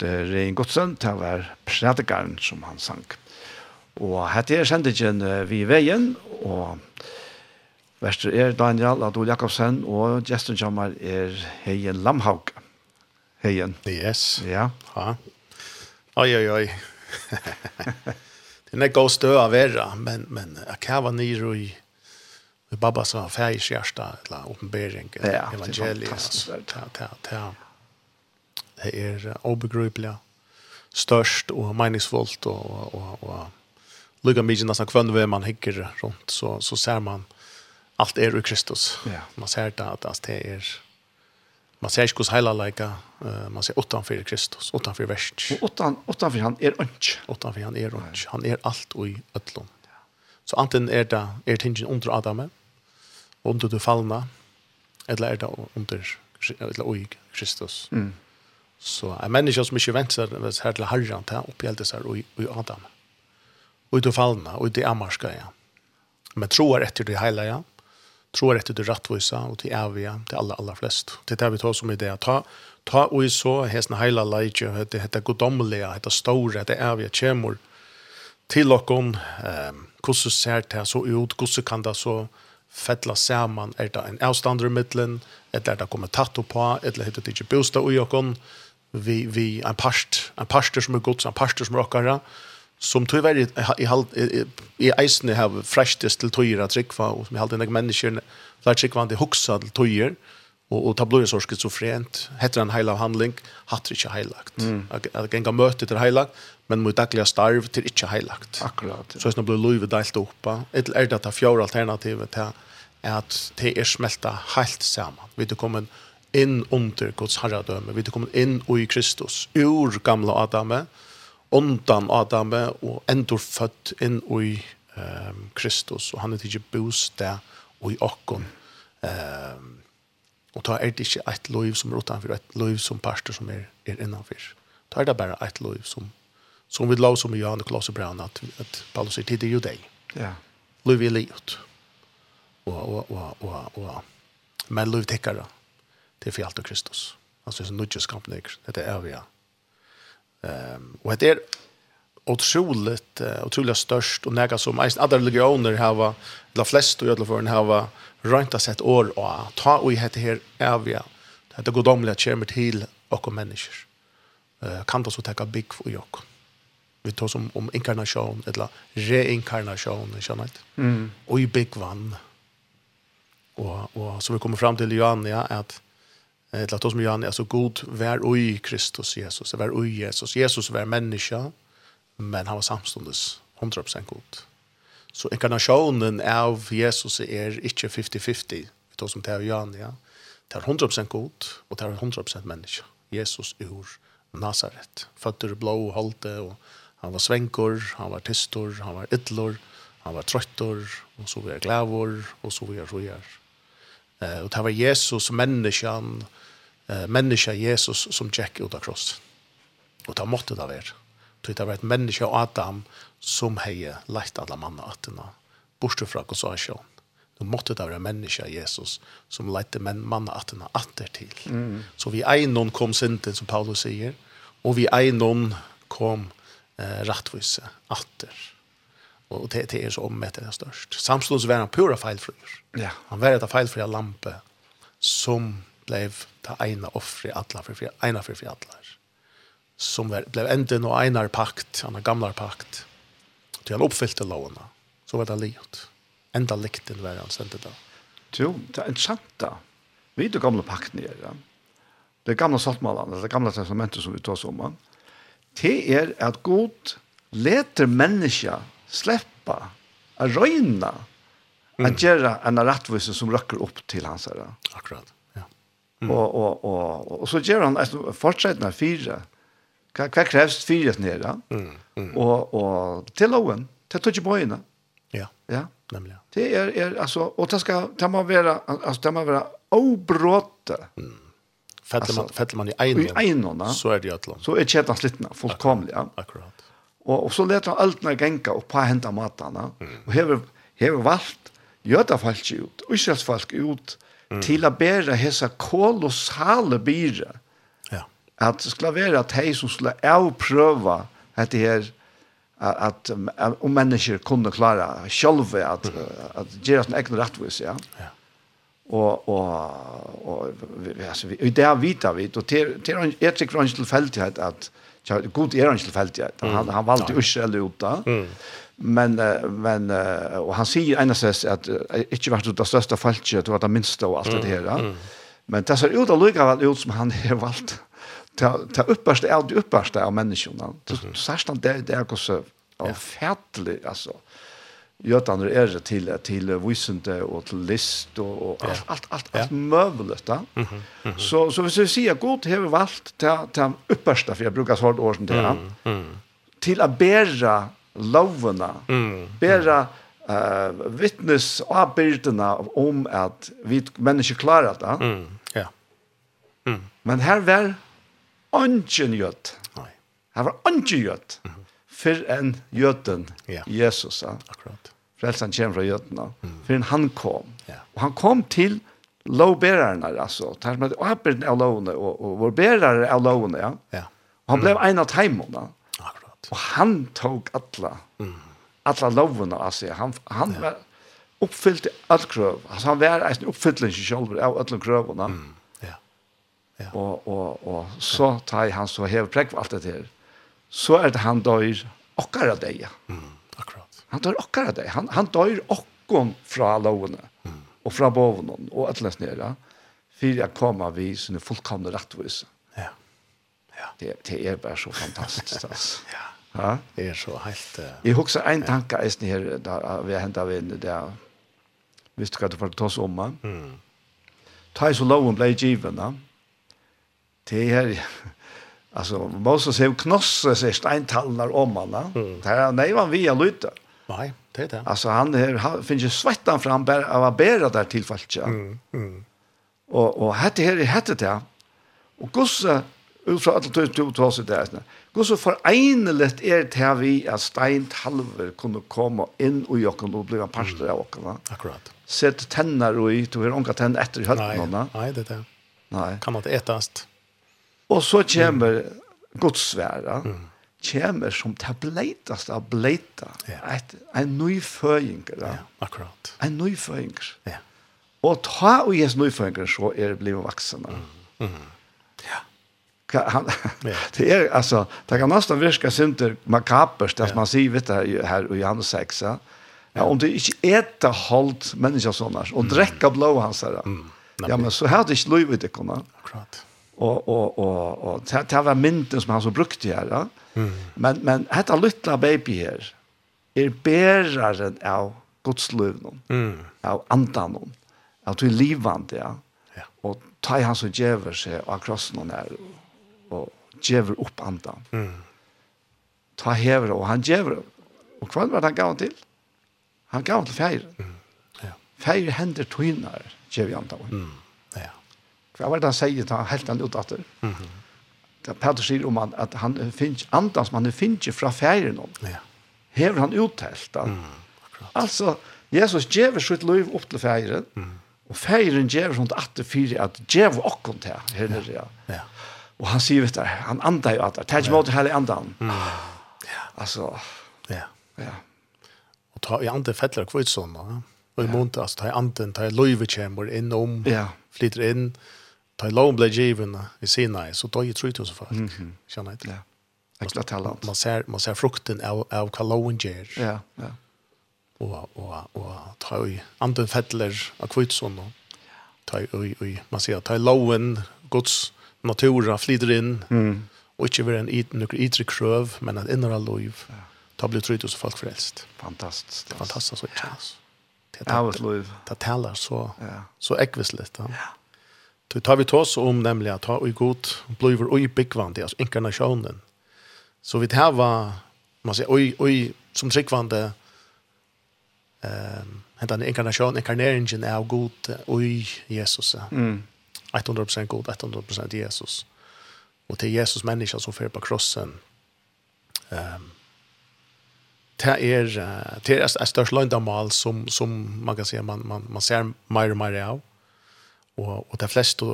at Rein Godsen, til å være predikaren som han sang. Og hette er sendingen vi i veien, og verster er Daniel Adol Jakobsen, og gesten kommer er Heien Lamhaug. Heien. Yes. Ja. Ja. Oi, oi, oi. Den er god stø av verra, men, men jeg var nyr i Babba som har färg i kärsta, eller åpenbering, ja, evangeliet. Ja, det var fantastiskt. Ja, ja, ja det är obegripligt störst och meningsfullt och och och lugga mig nästan kvann vem man hickar runt så så ser man allt är i Kristus. Ja. Man ser det att att det är man ser hur hela lika man ser åttan för Kristus, åttan för Og utan, åttan för han är ønsk. Åttan för han är inte. Han är allt och i öllon. Så antingen är det är tingen under Adam under det fallna eller är det under eller i Kristus. Mm. Så en människa som inte väntar sig här till herran, till upphjälter sig och i Adam. Och i det fallna, och i det amarska, ja. Men tror efter det hela, ja. tror efter det rättvisa och till eviga, till alla, alla flest. Det är det vi tar som idé. Ta, ta och i så, häsna hela lejtje, det heter godomliga, det stora, det eviga, kämor. Till och om, eh, hur ser det så ut, hur kan det så fettla saman, er det en avstander i mittlen, eller er det kommet tatt på, eller heter det ikke bostad i och vi vi en past en pastor som är Guds en pastor som rockar som tror väl i halt i eisne har fräschtes till tyra tryckva och som i halt människan där var det huxar till og, och och tabloid så schizofrent heter en hela handling hatter inte heilagt. Mm. att gänga möte till heilagt men mot dagliga starv till inte heilagt. Akkurat så snabbt blir löv delt upp ett är det att fjärde alternativet är att det är smälta helt samman vi det kommer inn under Guds herradømme. Vi er kommet inn i Kristus, ur gamla Adame, undan Adame, og endur født inn i um, Kristus, og han er ikke bostad og i okkon. Um, og da er det ikke et liv som er utenfor, et liv som pastor som er, er innanfor. Da er det bare et liv som, som vi lov som i Johan og Klaus og Brann, at, at Paulus sier, tid er jo deg. Ja. Liv er livet. Og, og, og, og, og, men liv tekkere det er for alt og Kristus. Altså, det er nødvendig skampen ikke. Det er vi, ja. Um, og det er otroligt, uh, otroligt størst, og nega som eisen andre religioner hava, eller flest og jødleføren hava, rønt sett år og ta og i hette her evig. Det er godomlig at kommer til okko mennesker. Uh, kan det så tenke bygg for jokk. Vi tar som om inkarnasjon, eller reinkarnasjon, skjønner jeg. Mm. Og i bygg vann. Og, og så vi kommer fram til Johan, ja, at Eller att oss med Johan, alltså god vär oj Kristus Jesus, vär oj Jesus. Jesus var människa, men han var samstundes 100% god. Så inkarnationen av Jesus är inte 50-50, vi tar som det av Jan, ja. Det är 100% god och det är 100% människa. Jesus ur Nazaret, fötter blå och hållte och han var svänkor, han var tystor, han var ytlor, han var tröttor och så var glävor och så var rojar. Eh, och det var Jesus, människan, eh, människa Jesus som gick ut av krossen. Och det måtte det vara. Det var et människa Adam som hade lagt alla manna att den borste från Guds asjon. Det måtte det vara en människa Jesus som lagt manna att den åter till. Mm. Så vi är någon kom synden som Paulus säger och vi är någon kom eh, rättvisa atter. Og det, det er så ommet det er størst. Samstånds var han pura feilfrier. Ja. Han var et feilfria lampe som ble det ena offre i för ena för for alla Som var, ble enden og ene pakt, en gamla pakt. Til han oppfyllte lovene. Så var det livet. Enda likten var han sendte da. Jo, det er interessant da. Vi er gamle pakten her, ja. Det gamla saltmalene, det gamla testamentet som vi tar som man. Det er at god leter mennesker släppa, att röjna, mm. att göra en rättvis som röcker upp till hans herre. Akkurat, ja. Mm. Och, och, och, och så gör han alltså, fortsättna fyra. Hva, hva krävs fyra nere? Mm. Mm. Och, och till loven, till touchboyna. Ja, ja. nämligen. Det är, är alltså, och det ska, det må vara, alltså, det må vara obråte. Mm. Fäller man, alltså, fäller man i egnon, så är det ju ett Så är kedjan slitna, fullkomlig. Akkurat. akkurat. Og, og så leter han alt når genka og på henta matene. Mm. Og hever, hever valgt jødafolk ut, israelsfolk ut, mm. til å bære hese kolossale byre. Ja. At det skulle være at de som skulle avprøve dette her, at, at om mennesker kunne klare selv at, mm. at gjøre sin egen rettvis, ja. ja. Og, og, og, altså, vi, og det vet vi, og til, til, jeg tror ikke tilfeldighet at, at Ja, god är han inte fält. Han han valde Israel uta. Mm. Men men och han säger enas att inte vært det største falske, det var det minsta och allt det här. Men det ser ut att lugga ut som han har valt. Ta ta upparste är det upperste av människorna. Så särskilt det det är av färtligt alltså. Mm Götan är det till till visande och till list och, och allt allt allt, allt ja. möjligt va. Mm -hmm. Så så vi ska se har vi valt till till uppersta för jag brukar svårt år sedan till mm. mm. till att bära lovena. Mm. Bära eh uh, vittnes och bilderna om att vi människor klarar det. Mm. Ja. Mm. Men här var ungen gjort. Nej. Här var ungen gjort. Mm för en jöten yeah. Jesus. Ja. Akkurat. Frälsan kommer från jötena. Mm. en han kom. Yeah. Och han kom till lovbärarna alltså. Tar med och happen alone och och vår bärare alone, ja. Ja. Yeah. Han blev en av timmarna. Akkurat. Och han tog alla. Mm. Alla lovorna alltså. Han han yeah. var uppfyllt all kröv. Alltså han var en uppfyllelse själv av alla krövorna. Mm. Ja. Ja. Och och och så tar han så helt präkt allt det här så er det han dør okkara deg. Mm, akkurat. Han dør okkara deg. Han, han dør okkon fra lovene mm. og fra bovene og et atles nere for jeg kommer vi sånne fullkomne rettvise. Ja. ja. Det, det er bare så fantastisk. Altså. ja. Ja. Det er så helt... Uh, jeg husker en tanke jeg snitt her, da vi har hentet vi inn der, hvis du kan ta for å oss om. Mm. Ta i så loven ble givet, da. Det er... Alltså Moses hev knossa sig steintallar om alla. Det här nej var vi luta. Nej, det är det. Alltså han här finns ju svettan fram bara av bära där tillfället. Mm. Mm. Och och hade här hade det. Och gosse ut från att du tog sig där. Gosse för enligt är det här vi att steintalver kunde komma in och jag kunde bli en pastor av och Akkurat. Sätt tänder och i tog hur onka tänd efter i höllen. Nej, det är det. Nej. Kan man inte ätast. Og så kommer mm. godsværa, mm. kommer som til bleitast av bleita. Yeah. Et, en nyføyinger. Ja, akkurat. En nyføyinger. Ja. Og ta og jes nyføyinger så er det blivet vaksne. Mm. Mm. Ja. Han, det er, altså, det kan nesten virke synder makabert, at man sier, vet du, her i Johannes 6, ja, Ja, om du ikke eta holdt mennesker sånne, og drekker blå hans her, ja, men så hadde ikke lov i det, akkurat. Akkurat og og og og ta det var mynten som han så brukte her ja? mm. men men hetta lilla baby her er bäraren av Guds löv mm. av andan någon av til livande ja? ja Og ta han så jäver seg av krossen någon og och jäver upp andan mm. ta hever og han jäver Og kvar var han gav til? han gav til färg mm. ja. hender händer tynar jäver andan mm Hva var det han sier til han helt han ut etter? Mm -hmm. Det Peter sier om han, at han finner, andans, som han finnes fra ferien om. Ja. Hever han uttelt. Mm, akkurat. altså, Jesus gjør sitt liv opp til ferien, mm. og ferien sånt sånn det fyrer at gjør åkken til her nere. Ja. ja. Og han sier, vet du, han andar jo at det. Tæt imot hele andan. Mm. Ja. Altså, ja. Ja. Og ta i andre fettler kvitsånda, og i måned, altså, ta i anden, ta i løyve kommer innom, ja. flytter inn, ja ta lån blev given i Sinai så tar ju 3000 folk. Mm -hmm. Inte. Ja. Extra talent. Man ser man ser frukten av av Kalon Jer. Ja, ja. Och och och ta ju anden Fettler av kvitson då. Ta ju oj. man ser ta lån Guds natura flyter in. Mm. Och inte vara en it några yttre kröv men att inre liv. Ta blir 3000 folk frälst. Fantastiskt. Fantastiskt så. Ja. Det är liv. Det talar så så äckvisligt. Ja. ja Det tar vi tås om nämligen att ha i god blöver och i byggvande, alltså inkarnationen. Så vi tar var, man säger, oj, oj, som tryggvande ehm hentan inkarnation, inkarneringen av god och i Jesus. Mm. 100% god, 100% Jesus. Och till Jesus människa som för på krossen. Ehm det är det är störst landamal som som man kan säga man man man ser mer och mer av og og de fleste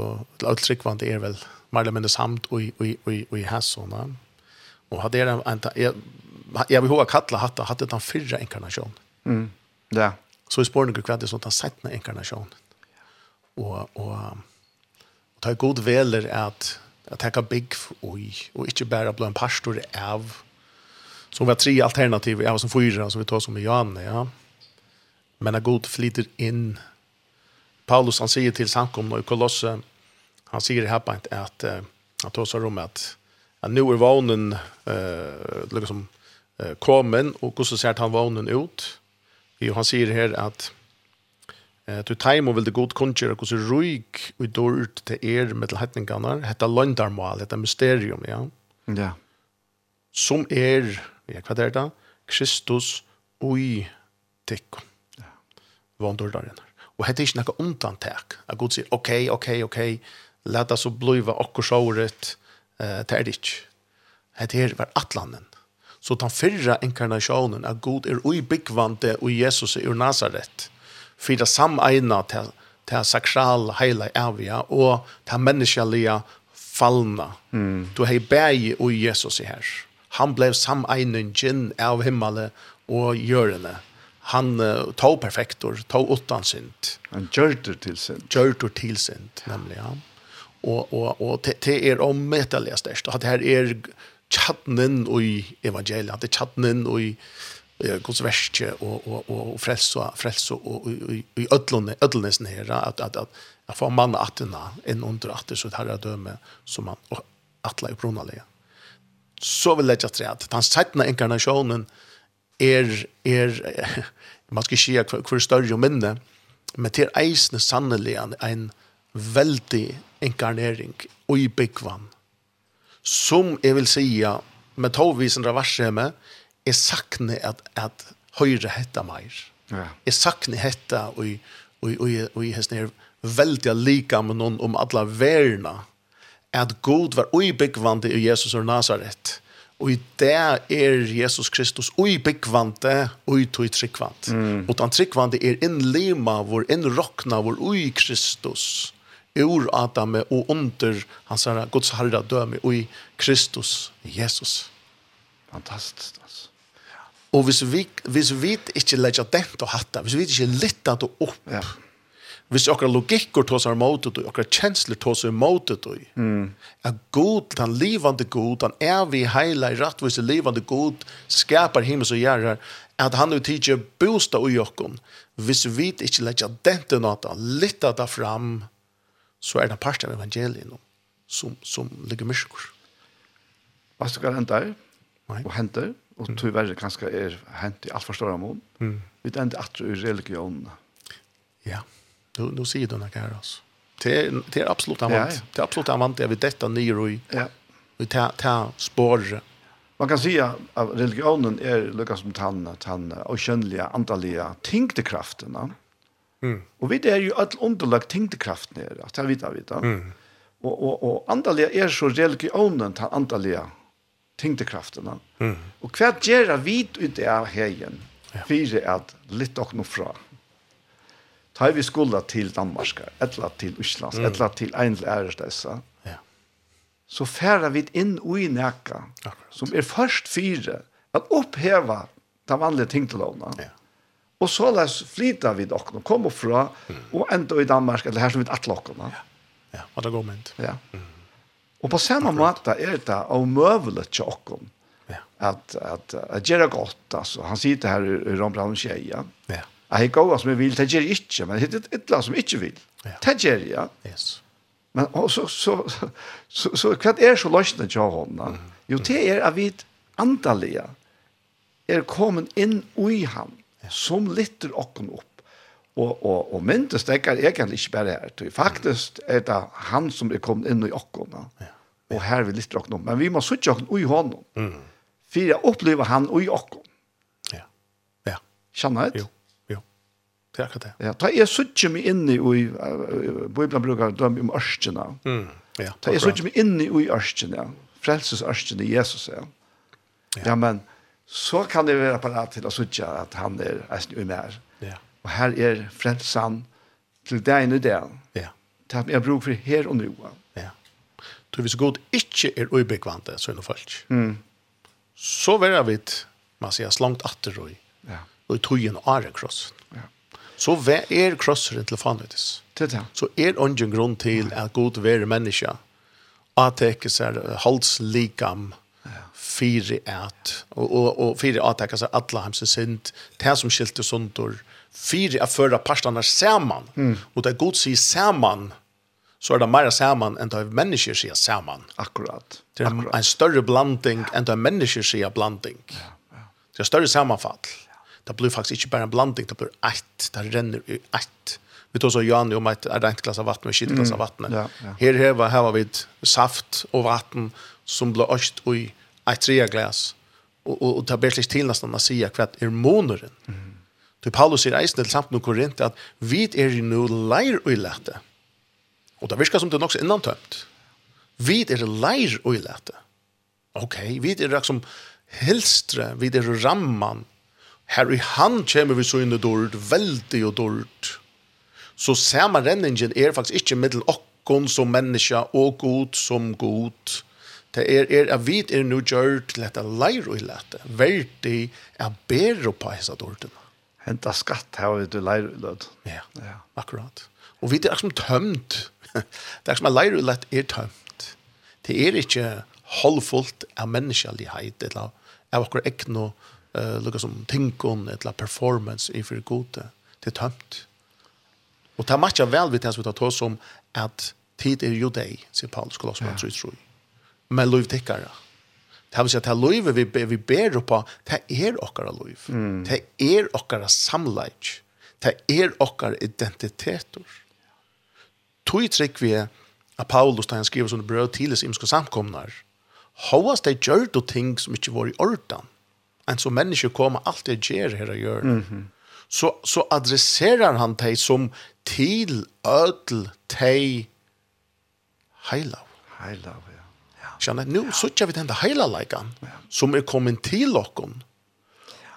alt tryggvande er vel mer eller mindre samt og og og og har såna. Og hade det en jag jag vill ha kalla hatta hade den fyrre inkarnation. Mm. Ja. Så i spåren går kvad det sånt sett när Og, Och och det ta god väler att att kan big og, och ikke bare bli en pastor av som har tre alternativ jag har som fyra som vi tar som Johan ja. Men at god flyter in Paulus han sier til samkomna i Kolosse han sier det här på att att han tar seg rum at, at nå er vånen uh, liksom uh, kommen og hvordan ser han vånen ut. Jo han sier her at eh du time vil det god kunjer och så ruig og då til er med hetningarna hetta landarmal hetta mysterium ja. Ja. Som er ja hva er det Kristus oj tikkon. Ja. Vandordaren. Og hette ikke noe undantak. At Gud sier, ok, ok, ok, la det så blive okkur såret, uh, det er det ikke. Hette her var atlanden. Så den fyrre inkarnationen, at Gud er uibyggvande og Jesus er ur Nazaret, for det sameina til, til sakral heila avia og til menneskelige fallna. Mm. Du hei bæg og Jesus i her. Han blev sameiningen av himmelen og gjørende. Mm han uh, tog perfektor, tog åttan synd. Han det til synd. Gjørte til synd, nemlig, ja. Og, og, og det, det er ommettelig størst. At det her er tjattnen i evangeliet, det er tjattnen i Guds och og, og, og, og frelse, frelse og, i og, i ødlnesen her, at, at, at, at få mann attena, en under atter, så det her er døme som han atla i bronalige. Så vil jeg ikke tre at den settende inkarnasjonen er, er man skal ikke si hver større og minne, men til eisende sannelig en veldig inkarnering og i byggvann. Som jeg vil si, med tovvisen av varshjemme, er sakne at, at høyre hetta meir. Ja. Er sakne hetta og i, og, og, og i hesten veldig lika med noen om alle verna, at god var uibyggvande i Jesus og Nazaret, Og i det er Jesus Kristus ui i byggvante og i tog tryggvant. Mm. Og den tryggvante er innlima vår, innrokna vår ui Kristus ur Adam og under hans herre, Guds herre døme og i Kristus, Jesus. Fantastisk, altså. Og hvis vi, hvis vi ikke legger dent og hatt hvis vi ikke lytter det opp, ja hvis okra logikker tåsar motet og okra kjensler tåsar motet og mm. at god, den livande god, den evig heila i rattvise livande god skapar himmels og gjerrar at han er tidsi bosta ui okkon hvis vi ikkje letja dente nata litta da fram så er det part av evangelien som, som ligger myrskur Hva skal hente og hente og tog verre kanskje er hent i alt for stora mån mm. vi ender atru i religionen ja. yeah. Nu, nu ser du något här. Det är, det är absolut använt. Ja, ja. Det är absolut använt det vi detta nyr i, ja. Vi ta, ta spår. Man kan säga att religionen är lyckas som tanna, tanna och könliga, antaliga tyngdekrafterna. Mm. Och vi det är ju all underlag tyngdekraften är att Det vet jag. Mm. Och, och, och antaliga är så religionen tar antaliga va? Mm. Och kvart gör vi ut det här igen. Ja. Fyra att lite och nog från tar vi skulda til Danmark, etla til Island, mm. etla til en ærestessa, ja. så færer vi inn i nækka, Akkurat. som er først fire, at oppheva de vanlige tingtelåna. Ja. Og så läs flyta vi dere, kom og fra, mm. og enda i Danmark, eller her som vi atlokkene. Ja, ja og det går mynd. Ja. Mm. Og på samme måte er det av møvelet til dere, ja. at, at, at, at gjøre godt, altså. Han sitter her i Rombrand og Kjeia, ja. Jeg går som jeg vil, det gjør ikke, men det er et eller som ikke vil. Det gjør jeg. Yes. Men så, så, så, så, hva er så løsene til å hånda? Jo, det er at vi andalige er kommet inn i ham, som lytter åkken opp. Og, og, og myndes, det er egentlig ikke bare her. Faktisk er det han som er kommet inn i åkken. Ja. Og her vil lytter åkken opp. Men vi må sitte åkken i hånden. Mm. For jeg opplever han i åkken. Ja. Ja. Kjenner det? Jo. Det er akkurat det. Ja, da jeg suttje meg inn i, Bibelen bruker døm om ørskjene. Mm, ja, da jeg suttje meg inn i ørskjene, frelsesørskjene i Jesus, ja. Ja, men så kan det være parat til å suttje at han er eisen i mer. Ja. Og her er frelsen til deg i det. Ja. Det er jeg bruker for her og nå. Ja. Så hvis god ikke er ubyggvante, så er det folk. Mm. Så verre vi, man sier, slangt atter og i. Ja. Og i tog en årekrossen. Ja så er krosseren til fanøydes. Så er ongen grunn til at god være menneske, at det ikke er halslikam, fire at, og, og, og fire at det ikke er alle hans sint, det som skilte sundur, fire at fører parstene sammen, mm. og det god sier sammen, så er det mer sammen enn det mennesker sier sammen. Akkurat. Det er en, en større blanding enn det mennesker sier blanding. Ja, ja. Det er større sammenfall. Ja det blir faktisk ikke bare en blanding, det blir ett, det renner i ett. Vi tog så Jan om ett rent glass av vatten og ett glass av vatten. Mm, ja, ja. Her, her, var, her var vi saft og vatten som ble øst i et tre glas. Og, og, og det blir slik til nesten å si hva er måneren. Mm. Til Paulus sier eisen til samt noen korint at vi er jo noe leir og i lete. Og det virker som det er nok så innantømt. Vi er leir og i lete. Ok, vi er liksom helstre, vi er ramman, Her i han kommer vi så inn i dård, veldig og dård. Så samme renningen er faktisk ikke middel okkon som menneske og god som god. Det er, er at vi er nå gjør til dette leir og lete. Verdig er bedre på disse dårdene. Henta skatt her og du leir og lete. Ja, ja, akkurat. Og vi er som tømt. det er som at leir og lete er tømt. Det er ikke holdfullt av menneskelighet eller av akkurat ekne og eh lukka som tinkon etla performance i för gode till Og Och ta matcha vel vid det som vi tar som att tid är ju dig, säger Paulus Kolosserna ja. 3. Men lov tickare. Det här vill ta att det vi, vi ber på, det er okkara lov. Mm. Det är okkara samlejt. Det er okkara identiteter. Tog trygg vi att Paulus ta han skriver som det bröd oss samkomnar. Hauas det gör då ting som ikki var i ordan. Mm en som människor kommer alltid ger här och gör. Mm -hmm. Så så adresserar han dig som till ödel tej heilav. Heilav, ja. ja. Känner, nu ja. suttjar vi den där heilalaikan ja. som är kommit till okkon.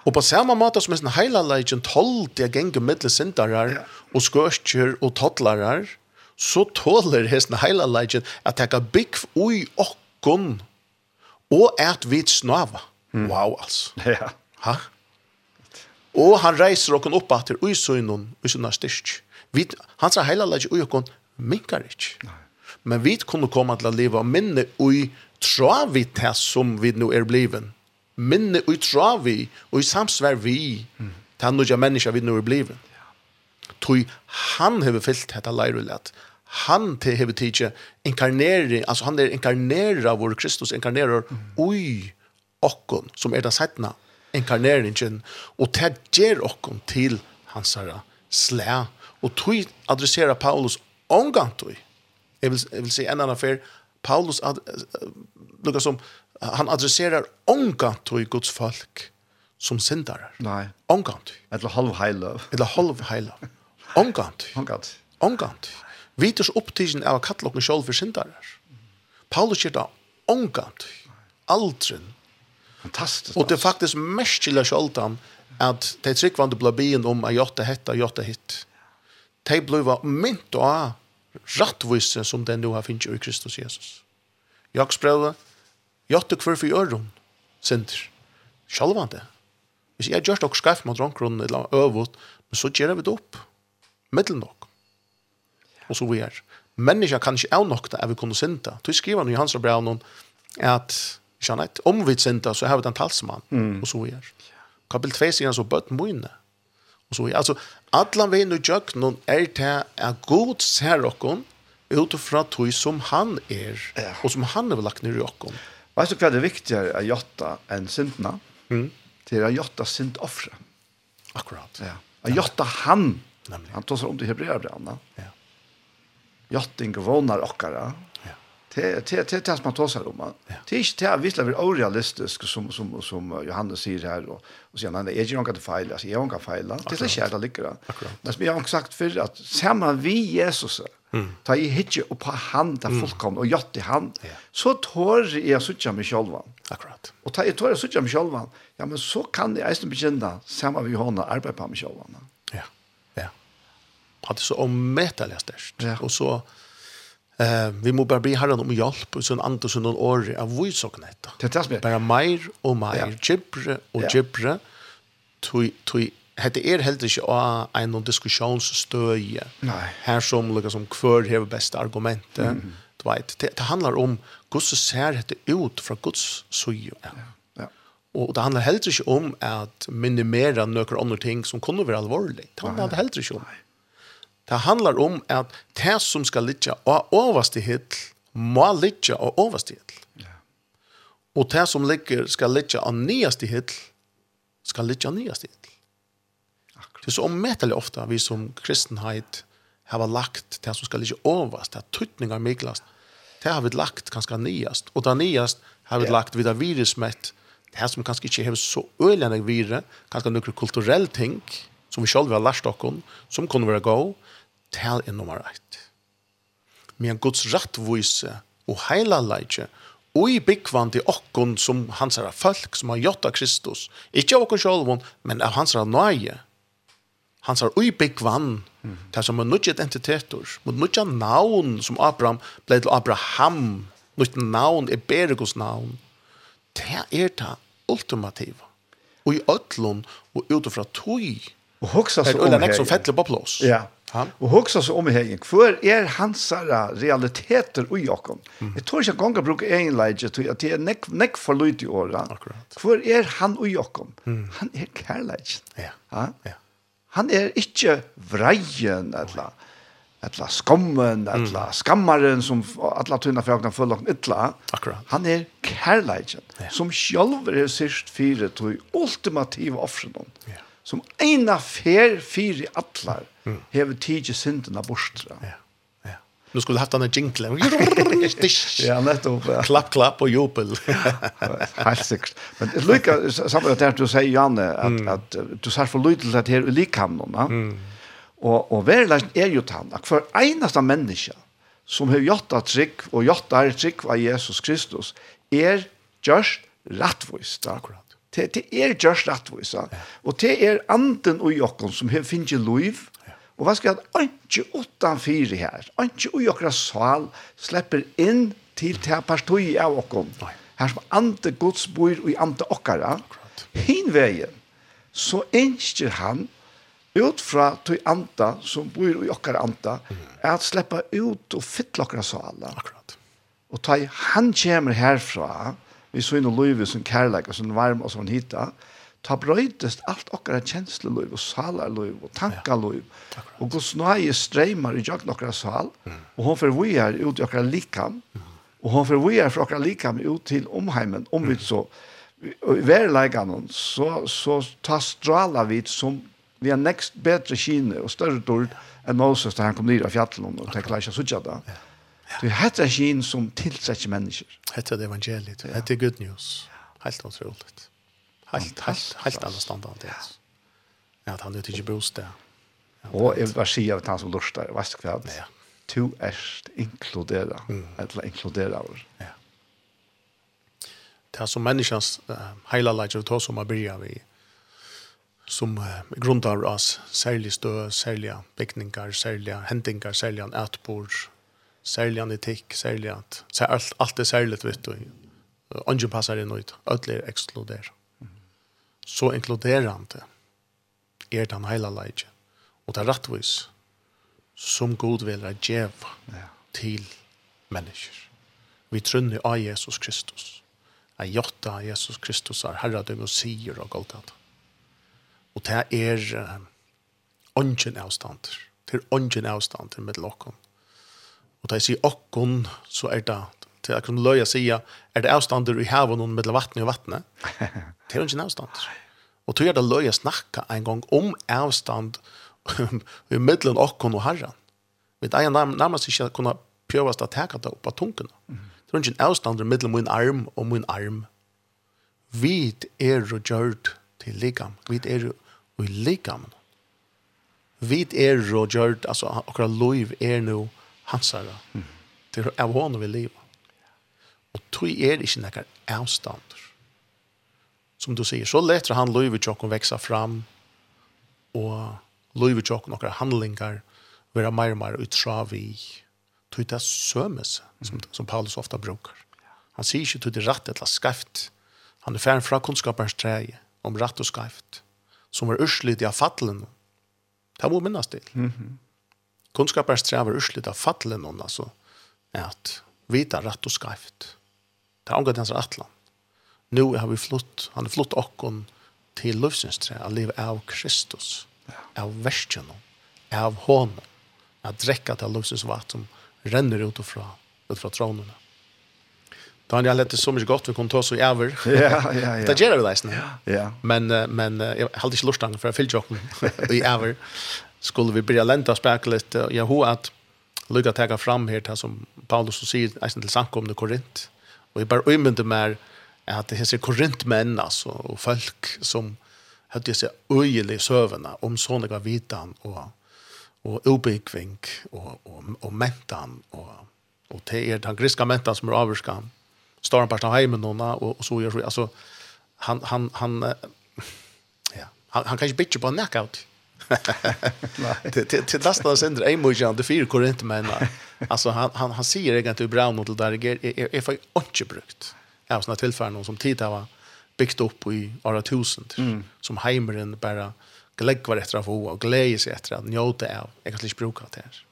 Og på samme måte som en sånn heilalaikan tål til å gjenge middelsindarar og skørskjer og tottlarar, så tåler hesten heilalaikan at jeg kan bygg ui okkon og at vi snava. Mm. Wow, altså. Ja. Ha? Og han reiser okken opp at til uisøynun, uisøynun styrk. Vi, han sa heila leik ui okken minkar ikk. Men vi kunne komme til å leve av minne ui travit til som vi nu er bliven. Minne ui travi, ui samsvær vi, til han menneska vi nu er bliven. Ja. Tui han hever fyllt dette leirulet han til hevet tidje inkarneri, altså han er inkarnera vår Kristus, inkarnerer mm. ui okkon, som er den sættene inkarneringen, og det gjør okkon til hans herre slæ. Og tog adressera Paulus omgantøy. Jeg vil, jeg vil si en annen affær, Paulus ad, lukka som, han adresserer omgantøy Guds folk som syndare. Nei. Omgantøy. Eller halv heiløv. Eller halv heiløv. Omgantøy. Omgantøy. Omgantøy. Viters opptidgen av kattlokken sjål for syndare. Paulus sier da omgantøy. Aldrin Fantastiskt. Och det er faktiskt mest till Scholtan at det trick ble det bien om at jotta hetta jotta hitt. Det blev var mynt och rättvisen som den nu har finnet i Kristus Jesus. Jag spröva jotta kvar for öron sinter. Självande. Hvis jeg gjør dere skreif mot rånkronen eller øvut, men så gjør vi det opp. Middel nok. Og så vi er. Menneska kan ikke avnokta er vi kunne synda. Du skriver i hans brev noen at Janet, om vi senta så har vi den talsman mm. och så är. Kapitel 2 säger så bøtt mojne. Och så är alltså alla vi nu gjør någon er til är god ser och utifrån tog som han är ja. och som han har lagt ner i dere. Vet du hva det viktigare är jotta än syndene? Mm. Det är jotta synd offre. Akkurat. Ja. Att jotta han. Nemlig. Han tar seg om till hebreerbranna. Ja. Jotting vånar okkara Det det det tas man tossar om. Det är inte det visst är orealistiskt som som som Johannes säger här och och sen han är ju något att fejla, så jag kan fejla. Det är så att lycka. Men som jag har sagt för att samma vi Jesus ta i hitje och på han där fullkomn och gjort i han så tår jag söka mig själva. Akkurat. Och ta i tår jag söka mig själva. Ja men så kan det ästen begynna samma vi har arbeta på mig själva. Ja. Ja. Hade så omätligt störst och så Eh, vi må bare bli herren om hjelp, og sånn andre sånn noen år av vysåkene etter. Det er det Bare mer og mer, gibbre og gibbre, tog, tog, hette er heller ikke av en diskusjonsstøye. Nei. Her som, liksom, hver hever beste argumentet. Mm. Du vet, det, det handler om hvordan ser dette ut fra Guds søye. Ja. ja. Og det handler heller ikke om at minimera noen andre ting som kunne være alvorlig. Det handler heller ikke om. Nei Det handlar om at det som skal ligge av overste hitt, må ligge av overste hitt. Og det som ligger, skal ligge av nyeste hitt, skal ligge av nyeste hitt. Det er så ommettelig ofte vi som kristenhet har lagt det som skal ligge overst, det er tøtninger miklast, det har vi lagt ganske nyest, og det nyest har vi lagt videre virusmett, det som kanskje ikke har så øyelig vire, kanskje noen kulturelle ting, som vi selv har lært dere, som kunne være god, tal er nummer ett. Men Guds rattvise og heila leitje og i byggvann til okkon som hans er folk som har gjort av Kristus. Ikke av okkon sjolvon, men av hans er nøye. Hans er ui byggvann, mm. til som er nudget identiteter, mot nudget navn som Abraham ble til Abraham. Nudget navn er Bergos navn. Det er det ultimativa. Og i ötlun og utifra tog. Og hoksas om her. Det er øyne som fettler på plås. Ja, Ja. Och hugsa så om hegen, hvor är hansara realiteter och Jakob. Mm. Jag tror inte gång jag brukar en läge till att det är neck neck för Lut i år. För är han och Jakob. Mm. Han är kärlek. Ja. Ja. ja. Han är inte vrejen eller alla skammen, alla mm. skammaren som alla tunna frågna fulla om illa. Akkurat. Han är kärleken ja. som själv är sist fyra till ultimativa offren. Ja som eina fer fyri allar mm. hever tidje synden borstra. Ja. ja. Nu skulle haft den en jingle. ja, nettopp. Ja. Klapp, klapp og jubel. Helt sikkert. Men det lykker sammen med det du sier, Janne, at, mm. at, at du sier for lyd til at her i likhamnene. Mm. Og, og verleggen er jo tann, at for eneste menneske som har gjort av trygg, og gjort av trygg av Jesus Kristus, er just rettvoist. Akkurat. Det, det er just rettvis. Og det er anden og jokken som finner liv. Og hva skal jeg at ikke åttan fire her, ikke og jokken sal slipper inn til det partiet av jokken. Her som ante gods bor og ante okkara. Hinveien, så ønsker han ut fra to anta som bor i okkara anta at sleppa ut og fytle okkara sala. Akkurat. Og ta han kommer herfra, vi så inn og løyve som kærleik og som varm og som hitta, ta brøytest alt okkara kjensleløyve og salarløyve og tankaløyve. Ja. Og gos nøye streimar i jøkken okkara sal, mm. og hon fyrir vi er ut i okkara likam, mm. og hon fyrir vi er fra okkara likam ut til omheimen, om vi så, i verleikan, så, så ta strala vi som vi har nekst bedre kine og større dård enn Moses da han kom ned av fjallet og tenkte ikke suttja da. det. Ja. Du hetta skin som tillsätter människor. Hetta er evangeliet. Ja. er good news. Helt otroligt. Helt helt helt annan standard det. Ja, att han nu tycker bostad. Och jag vill säga av han som lustar, vet du? Ja. Tu erst inkludera, mm. eller inkludera. Ja. Det er som menneskens uh, hela läge att ta som har börjar vi som uh, grundar oss særlig stø, særlig byggningar, særlig händingar, særlig ätbord, særlig an etikk, særlig at alt, alt er særlig, vet du. Ingen passer inn ut, alt er ekskluder. Så inkluderende er den hele leidje, og det er rettvis som god vil er djev ja. til mennesker. Vi trunner av Jesus Kristus. Jeg gjøtta av Jesus Kristus er herredøm og sier og alt det. Og det er ånden avstander. Det er ånden avstander med lokken. Mm Og da jeg sier okkon, så er det til jeg kunne løye sige, er det avstander i haven og mellom vattnet og vattnet? Det er jo ikke en avstand. Og tog er det løye snakka en gang om avstand i mellom okkon og herren. Vi er nærmest ikke kunne prøvast å teka det opp av tunken. Det er ikke en avstander mellom min arm og min arm. Vi er jo gjørt til likam. Vi er jo i likam. Vi er jo gjørt, altså akkurat loiv er noe hans. Mm. Det er av hånden vi lever. Og tog er ikke noen avstander. Som du sier, så leter han løyve tjokken veksa fram, og løyve tjokken nokre handlingar, være mer og mer utra vi, tog det sømes, som, som Paulus ofta brukar. Han sier ikke tog det rett eller skreft. Han er færen fra kunnskapens treje, om rett og skreft, som er urslidig av fattelen. Det må minnes til. Mm -hmm. Kunnskapar strever urslit av fattelen hon, altså, er at vita rett og skreft. Det er omgått hans atlan. Nå har vi flott, han har flott okkon til løvsynstre, av liv av Kristus, av verskjønnen, av hånden, av drekka til løvsynsvatt som renner ut fra, ut fra trånene. Då han jag lät det så mycket gott vi kunne ta så over. Ja, ja, ja. Det gjør vi nästan. Ja. Men men jeg hadde ikke lustan för att fylla jokken i över. skulle vi börja länta spärka lite. Jag har att lukka ta fram här till som Paulus så säger i sin till Korint. Och i bara ömende mer att det heter Korint alltså och folk som hade sig öjliga sövna om såna vitan och och obekvink och och og mentan och och det är den griska mentan som er avskan. Står på heimen hemmen og och så gör så alltså han han han ja han, han kan ju bitcha på knockout. Till till nästan sänder en mot det de fyra inte men alltså han han han säger egentligen brown mot det där är är för inte brukt. Jag har såna tillfällen som tid har byggt upp i åra tusen mm. som heimeren bara glädje efter att få och glädje sig efter att njuta av. Jag kan inte bruka det här.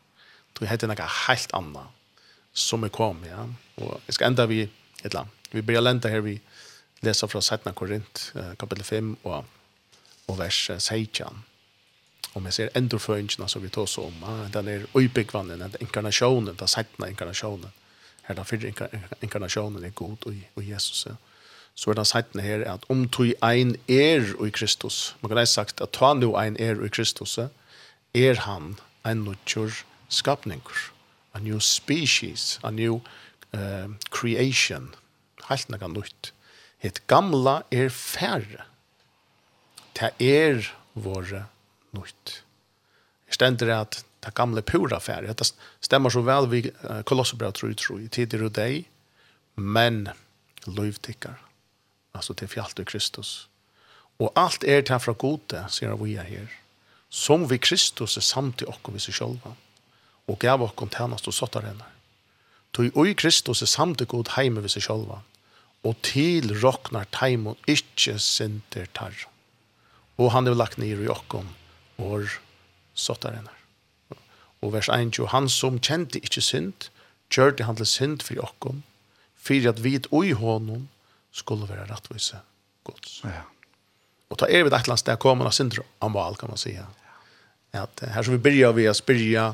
Då heter det något helt annat som är kom, ja. Och jag ska ända vid ett land. Vi börjar lända här vi läser från Sätna Korint, kapitel 5 och, och vers 16 om jag ser endorföringarna som vi tar så om, ah, den är uppbyggvannen, den inkarnationen, den sättna inkarnationen. Här den fyra inkarnationen är god och, och Jesus. Ja. Så är den sättna här att om du ein er i Kristus, man kan ha sagt att ta nu ein er i Kristus, er han en nutjur skapningur, a new species, a new uh, creation, helt nekka nytt. Het gamla er færre. Det er våre nytt. Jeg stender at det gamle pura færre, det stemmer så vel vi kolossebrev tror tro i tider og deg, men løyvtikker, altså til fjalt og Kristus. Og alt er til fra gode, sier vi er her, som vi Kristus er samt i okkur vi seg sjølva, og gav okkur tjenest og sottar henne. Tog oi Kristus er samt i god heime vi seg sjølva, og til roknar teimon ikkje sinter tar. Og han er lagt nir i okkur, år henne. Og vers 1, han som kjente ikkje synd, kjørte han til synd for okkom, for at vi i honom skulle være rettvise gods. Ja. Og ta er vi et eller annet sted kommer av syndrom, amal kan man säga. At her som vi byrja vi å spyrja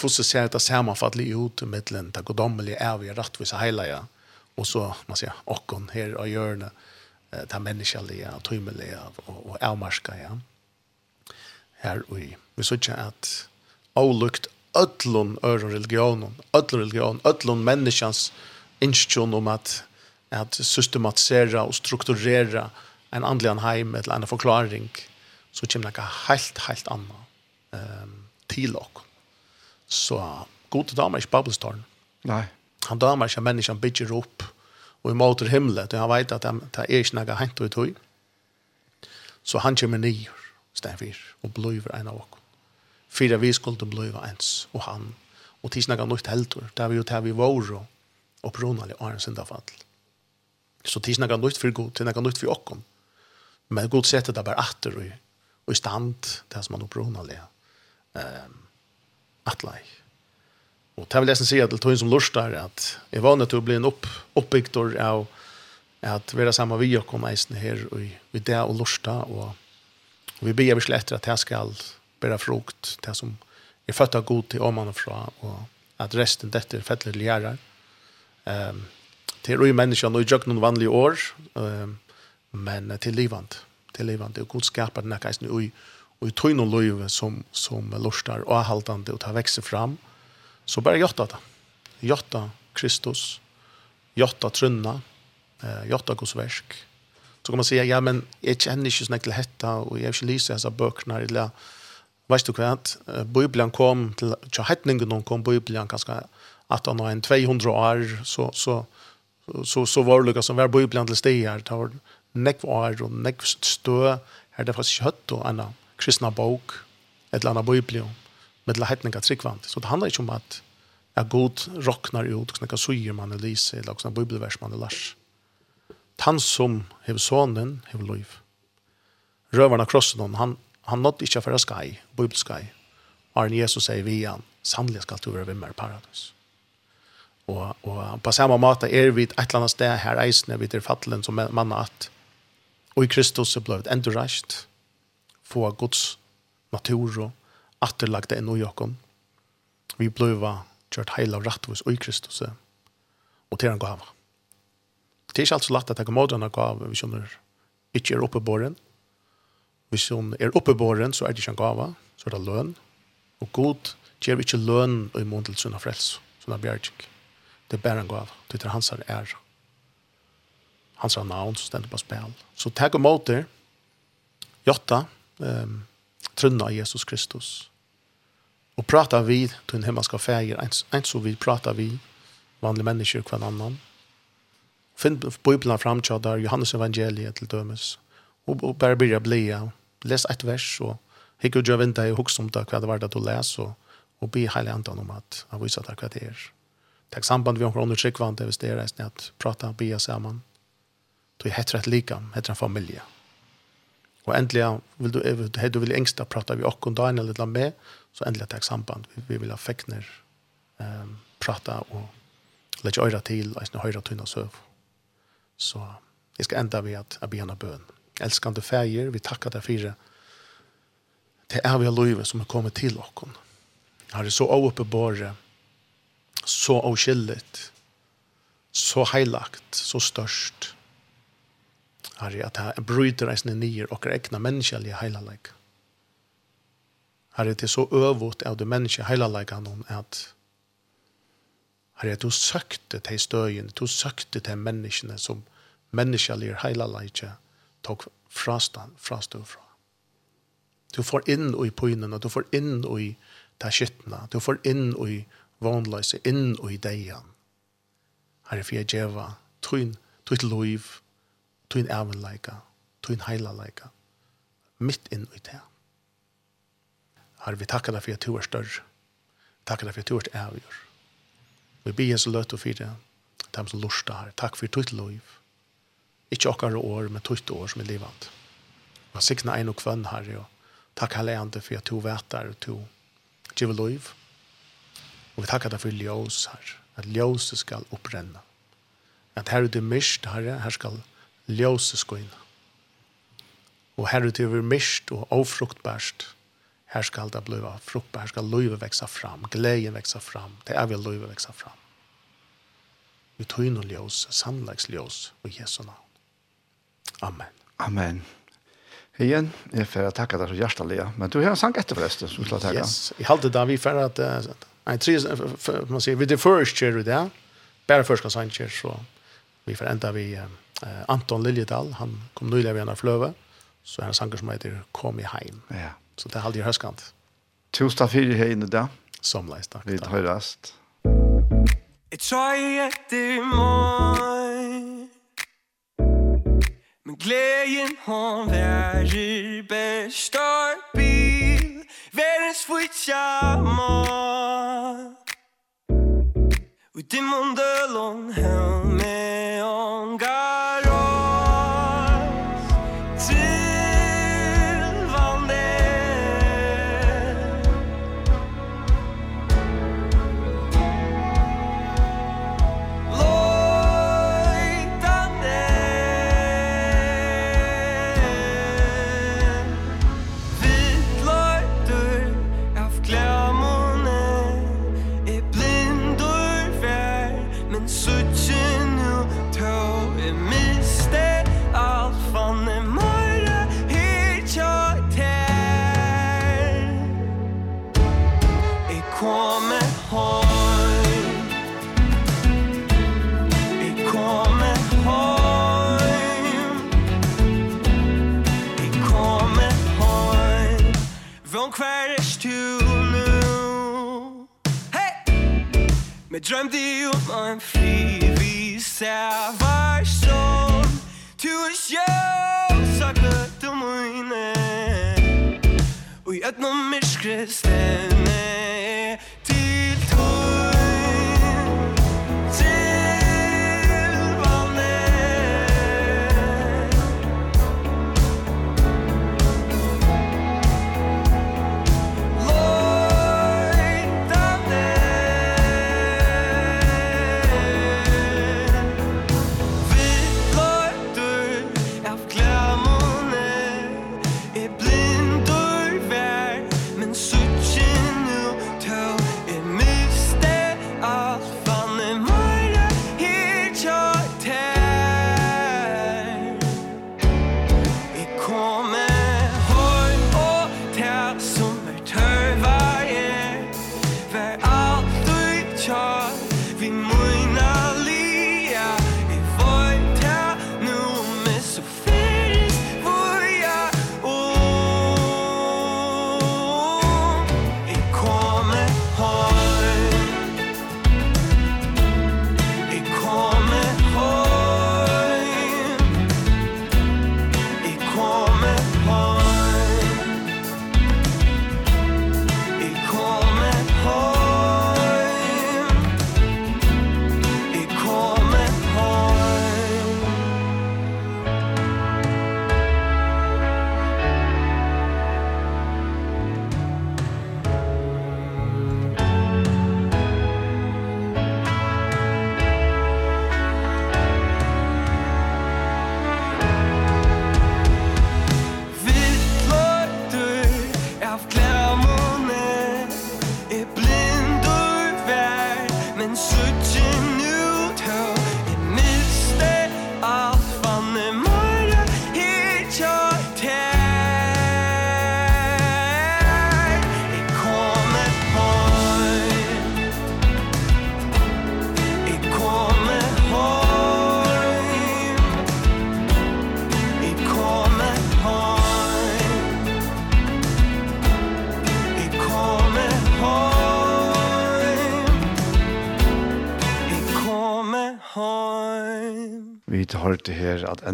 hvordan ser det sammenfattelig ut mittelen, det godommelige er vi rattvise ja. og så, man sier, okkom her og hjørne, det menneskelige, tøymelige og, og avmarska, ja her ui. Vi så ikke at avlukt ödlun öron religionen, ödlun religion, ödlun människans inskjon om at, at systematisera og strukturera en andlig heim eller en forklaring, så kommer det helt, helt anna um, til ok. Så god damer ikke babelstorn. Nei. Han damer ikke menneskene bygger opp og i måter himmelen, og han vet at det er ikke noe hent og i tog. Så han kommer nyer stenfyr, og bløyver en av oss. Fyra vi skulle bløyva ens, og han, og tidsnaga nøyt heldur, det vi jo til vi vår og pronali og en syndafall. Så tidsnaga nøyt for god, tidsnaga nøyt for okkom. Men god setter det bare atter og, og i stand, det som han opronali, um, atlai. Og det vil jeg si til tog som lurstar, at jeg var nødt til å bli en opp, oppbygdor av at være sammen vi og kom eisen her, og vi det og lurstar, og vi ber vi slett att jeg skal bære frukt, det som är fött av god till oman och fra, och att resten dette er fettelig lærer. gärare. Um, till röj människan och gjør noen vanlige år, um, men till livant, till livant. og god skaper denne här og och i, och i løyve som, som lustar og er haltande og tar vekse fram, så bare gjotta det. Gjotta Kristus, gjotta trunna, eh, gjotta Guds versk, Så kan man säga, ja men jag känner inte så mycket hetta och jag har inte lyst dessa böckerna eller Vet du kvart, Bibeln kom till till hetningen kom Bibeln ganska att han har en 200 år så så så så var det som var Bibeln till steg här tar neck år och neck stö. Här det fast kött och annan kristna bok ett annat Bibeln med la hetningar tryckvant. Så det handlar inte om att är god rocknar ut knäcka sujer man eller lyser eller också bibelvers man eller lars han som hev sonen hev liv. Røveren krossen hon, han, han nådde ikke for skai, bibelskai. Arne Jesus sier vi han, samlet skal du være vimmer paradis. Og, og på samme måte er vi et eller annet sted her eisene vi til fattelen som mann at og i Kristus er blevet enda reist få Guds natur og atterlagde enn og jokken. Vi blevet kjørt heil av rettvis og i Kristus og til han gav det er ikke alt så lett at jeg kan måte henne gave hvis hun er ikke er oppe båren. Hvis hun er oppe båren så er det ikke en gave, så er det løn. Og god gjør ikke løn i mån til sunn av frelse, sunn bjergjeng. Det er bare en gave, det er hans ære. Hans er navn som stender på spil. Så takk og måte, jotta, um, trunna av Jesus Kristus. Og prata vi til en himmelska fæger, ens, så vi prata vi vanlige mennesker hver annan, Finn Bibelen fram til der Johannes evangeliet til dømes. Og, og bare byrja blia. Les et vers og hikk og gjør vinta i hukst om det hva det var det du les og, og be heilig andan om at han viser deg hva det er. Takk samband vi omkring undertrykkvande hvis det er reisende at prata, bia saman, Du er hett rett likam, heter en familie. Og endelig, vil du, du vil engsta prata vi okkur dagen eller la med, så endelig takk samband. Vi, vi vil ha fekner, um, prata og lege øyra til, eisne høyra tunna søv. Så jeg skal enda ved at jeg begynner bøn. Elskande feir, vi takker deg fire. Det er vi av livet som har kommet til oss. Har det så åpenbare, så avskillet, så heilagt, så størst. Har er at jeg bryter reisende nyer og egna menneskelige heilalegg. Her er det så øvått av det menneskelige heilalegg han om at Herre, du søkte til støyen, du søkte til menneskene som menneskelige heila leitje tok frastan, frastå fra. Du får inn i poinene, du får inn i ta skittene, du får inn i vanløse, inn i deian. Herre, for jeg djeva, tøyn, tøyt loiv, tøyn evenleika, tøyn heilaleika, mitt inn i det. Herre, vi takkar deg for at du er større. Takkar deg for at du er avgjør. Vi ber Jesu løtt og fire dem som lurer her. Takk for ditt liv. Ikke åkere år, men ditt år som er livet. Vi har sikna en og kvann her, og takk hele ene for at du vet der, og du giver liv. Og vi takker deg for ljøs her, at ljøset skal opprenne. At her er det mist, herre, her skal ljøset gå inn. Og her er det mist og avfruktbærst. Her skal det bli frukt, her ska løyve växa fram, glädjen växa fram, det är väl løyve växa fram. Vi tog in og ljus, samlags ljus Jesu namn. Amen. Amen. Igen, jeg får tacka deg så hjertelig, Men du har en sang etter förresten som ska takke. Yes, i halte där vi för att en tre man sier, vi det först vi det där. Bara första sancher så vi får enda vi Anton Liljedal, han kom nylig av en flöve. Så han sanger som heter Kom i heim. Ja. Så det er aldri höskant. Tusen takk fyra här inne da. Som leis, takk. Vi tar rast. Jag tror jag etter mig Men glädjen hon best og bil Verdens flytja mat Och det månde lång hemmet Jeg drømte om en fri frivis Jeg var sånn Tusen sjø Saklet om øyne Og i ødne myrskre stene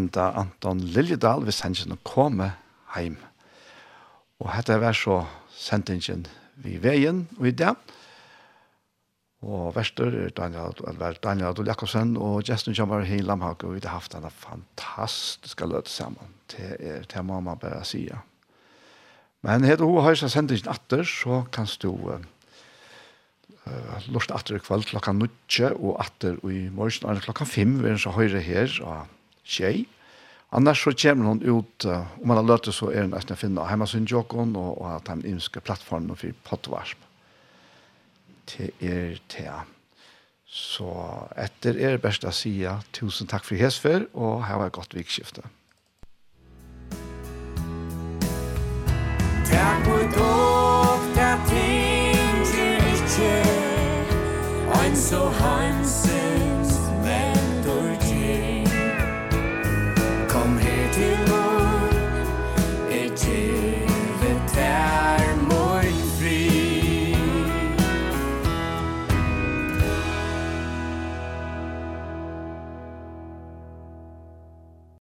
enda Anton Liljedal hvis han ikke komme heim. Og dette var så sendingen vi veien og i det. Og verster er Daniel, eller Daniel Adol Jakobsen og Justin Kjammer i Lamhag og vi har haft denne fantastiske løte sammen til er, til mamma bare sier. Men heter du har seg sendingen atter, så kan du uh, lort atter i kveld klokka 9 og atter i morgen klokka 5 vi er så høyre her og tjei. Annars så kommer hon ut, om man har løtt det så er det nesten å finne hjemmesynjåkon og, og at han innsker plattformen for pottvarsp. Det er det. Så etter er det best å si tusen takk for hesfer, og her var et godt vikskifte. Takk for dog, takk ting, ikke, ein så hansen.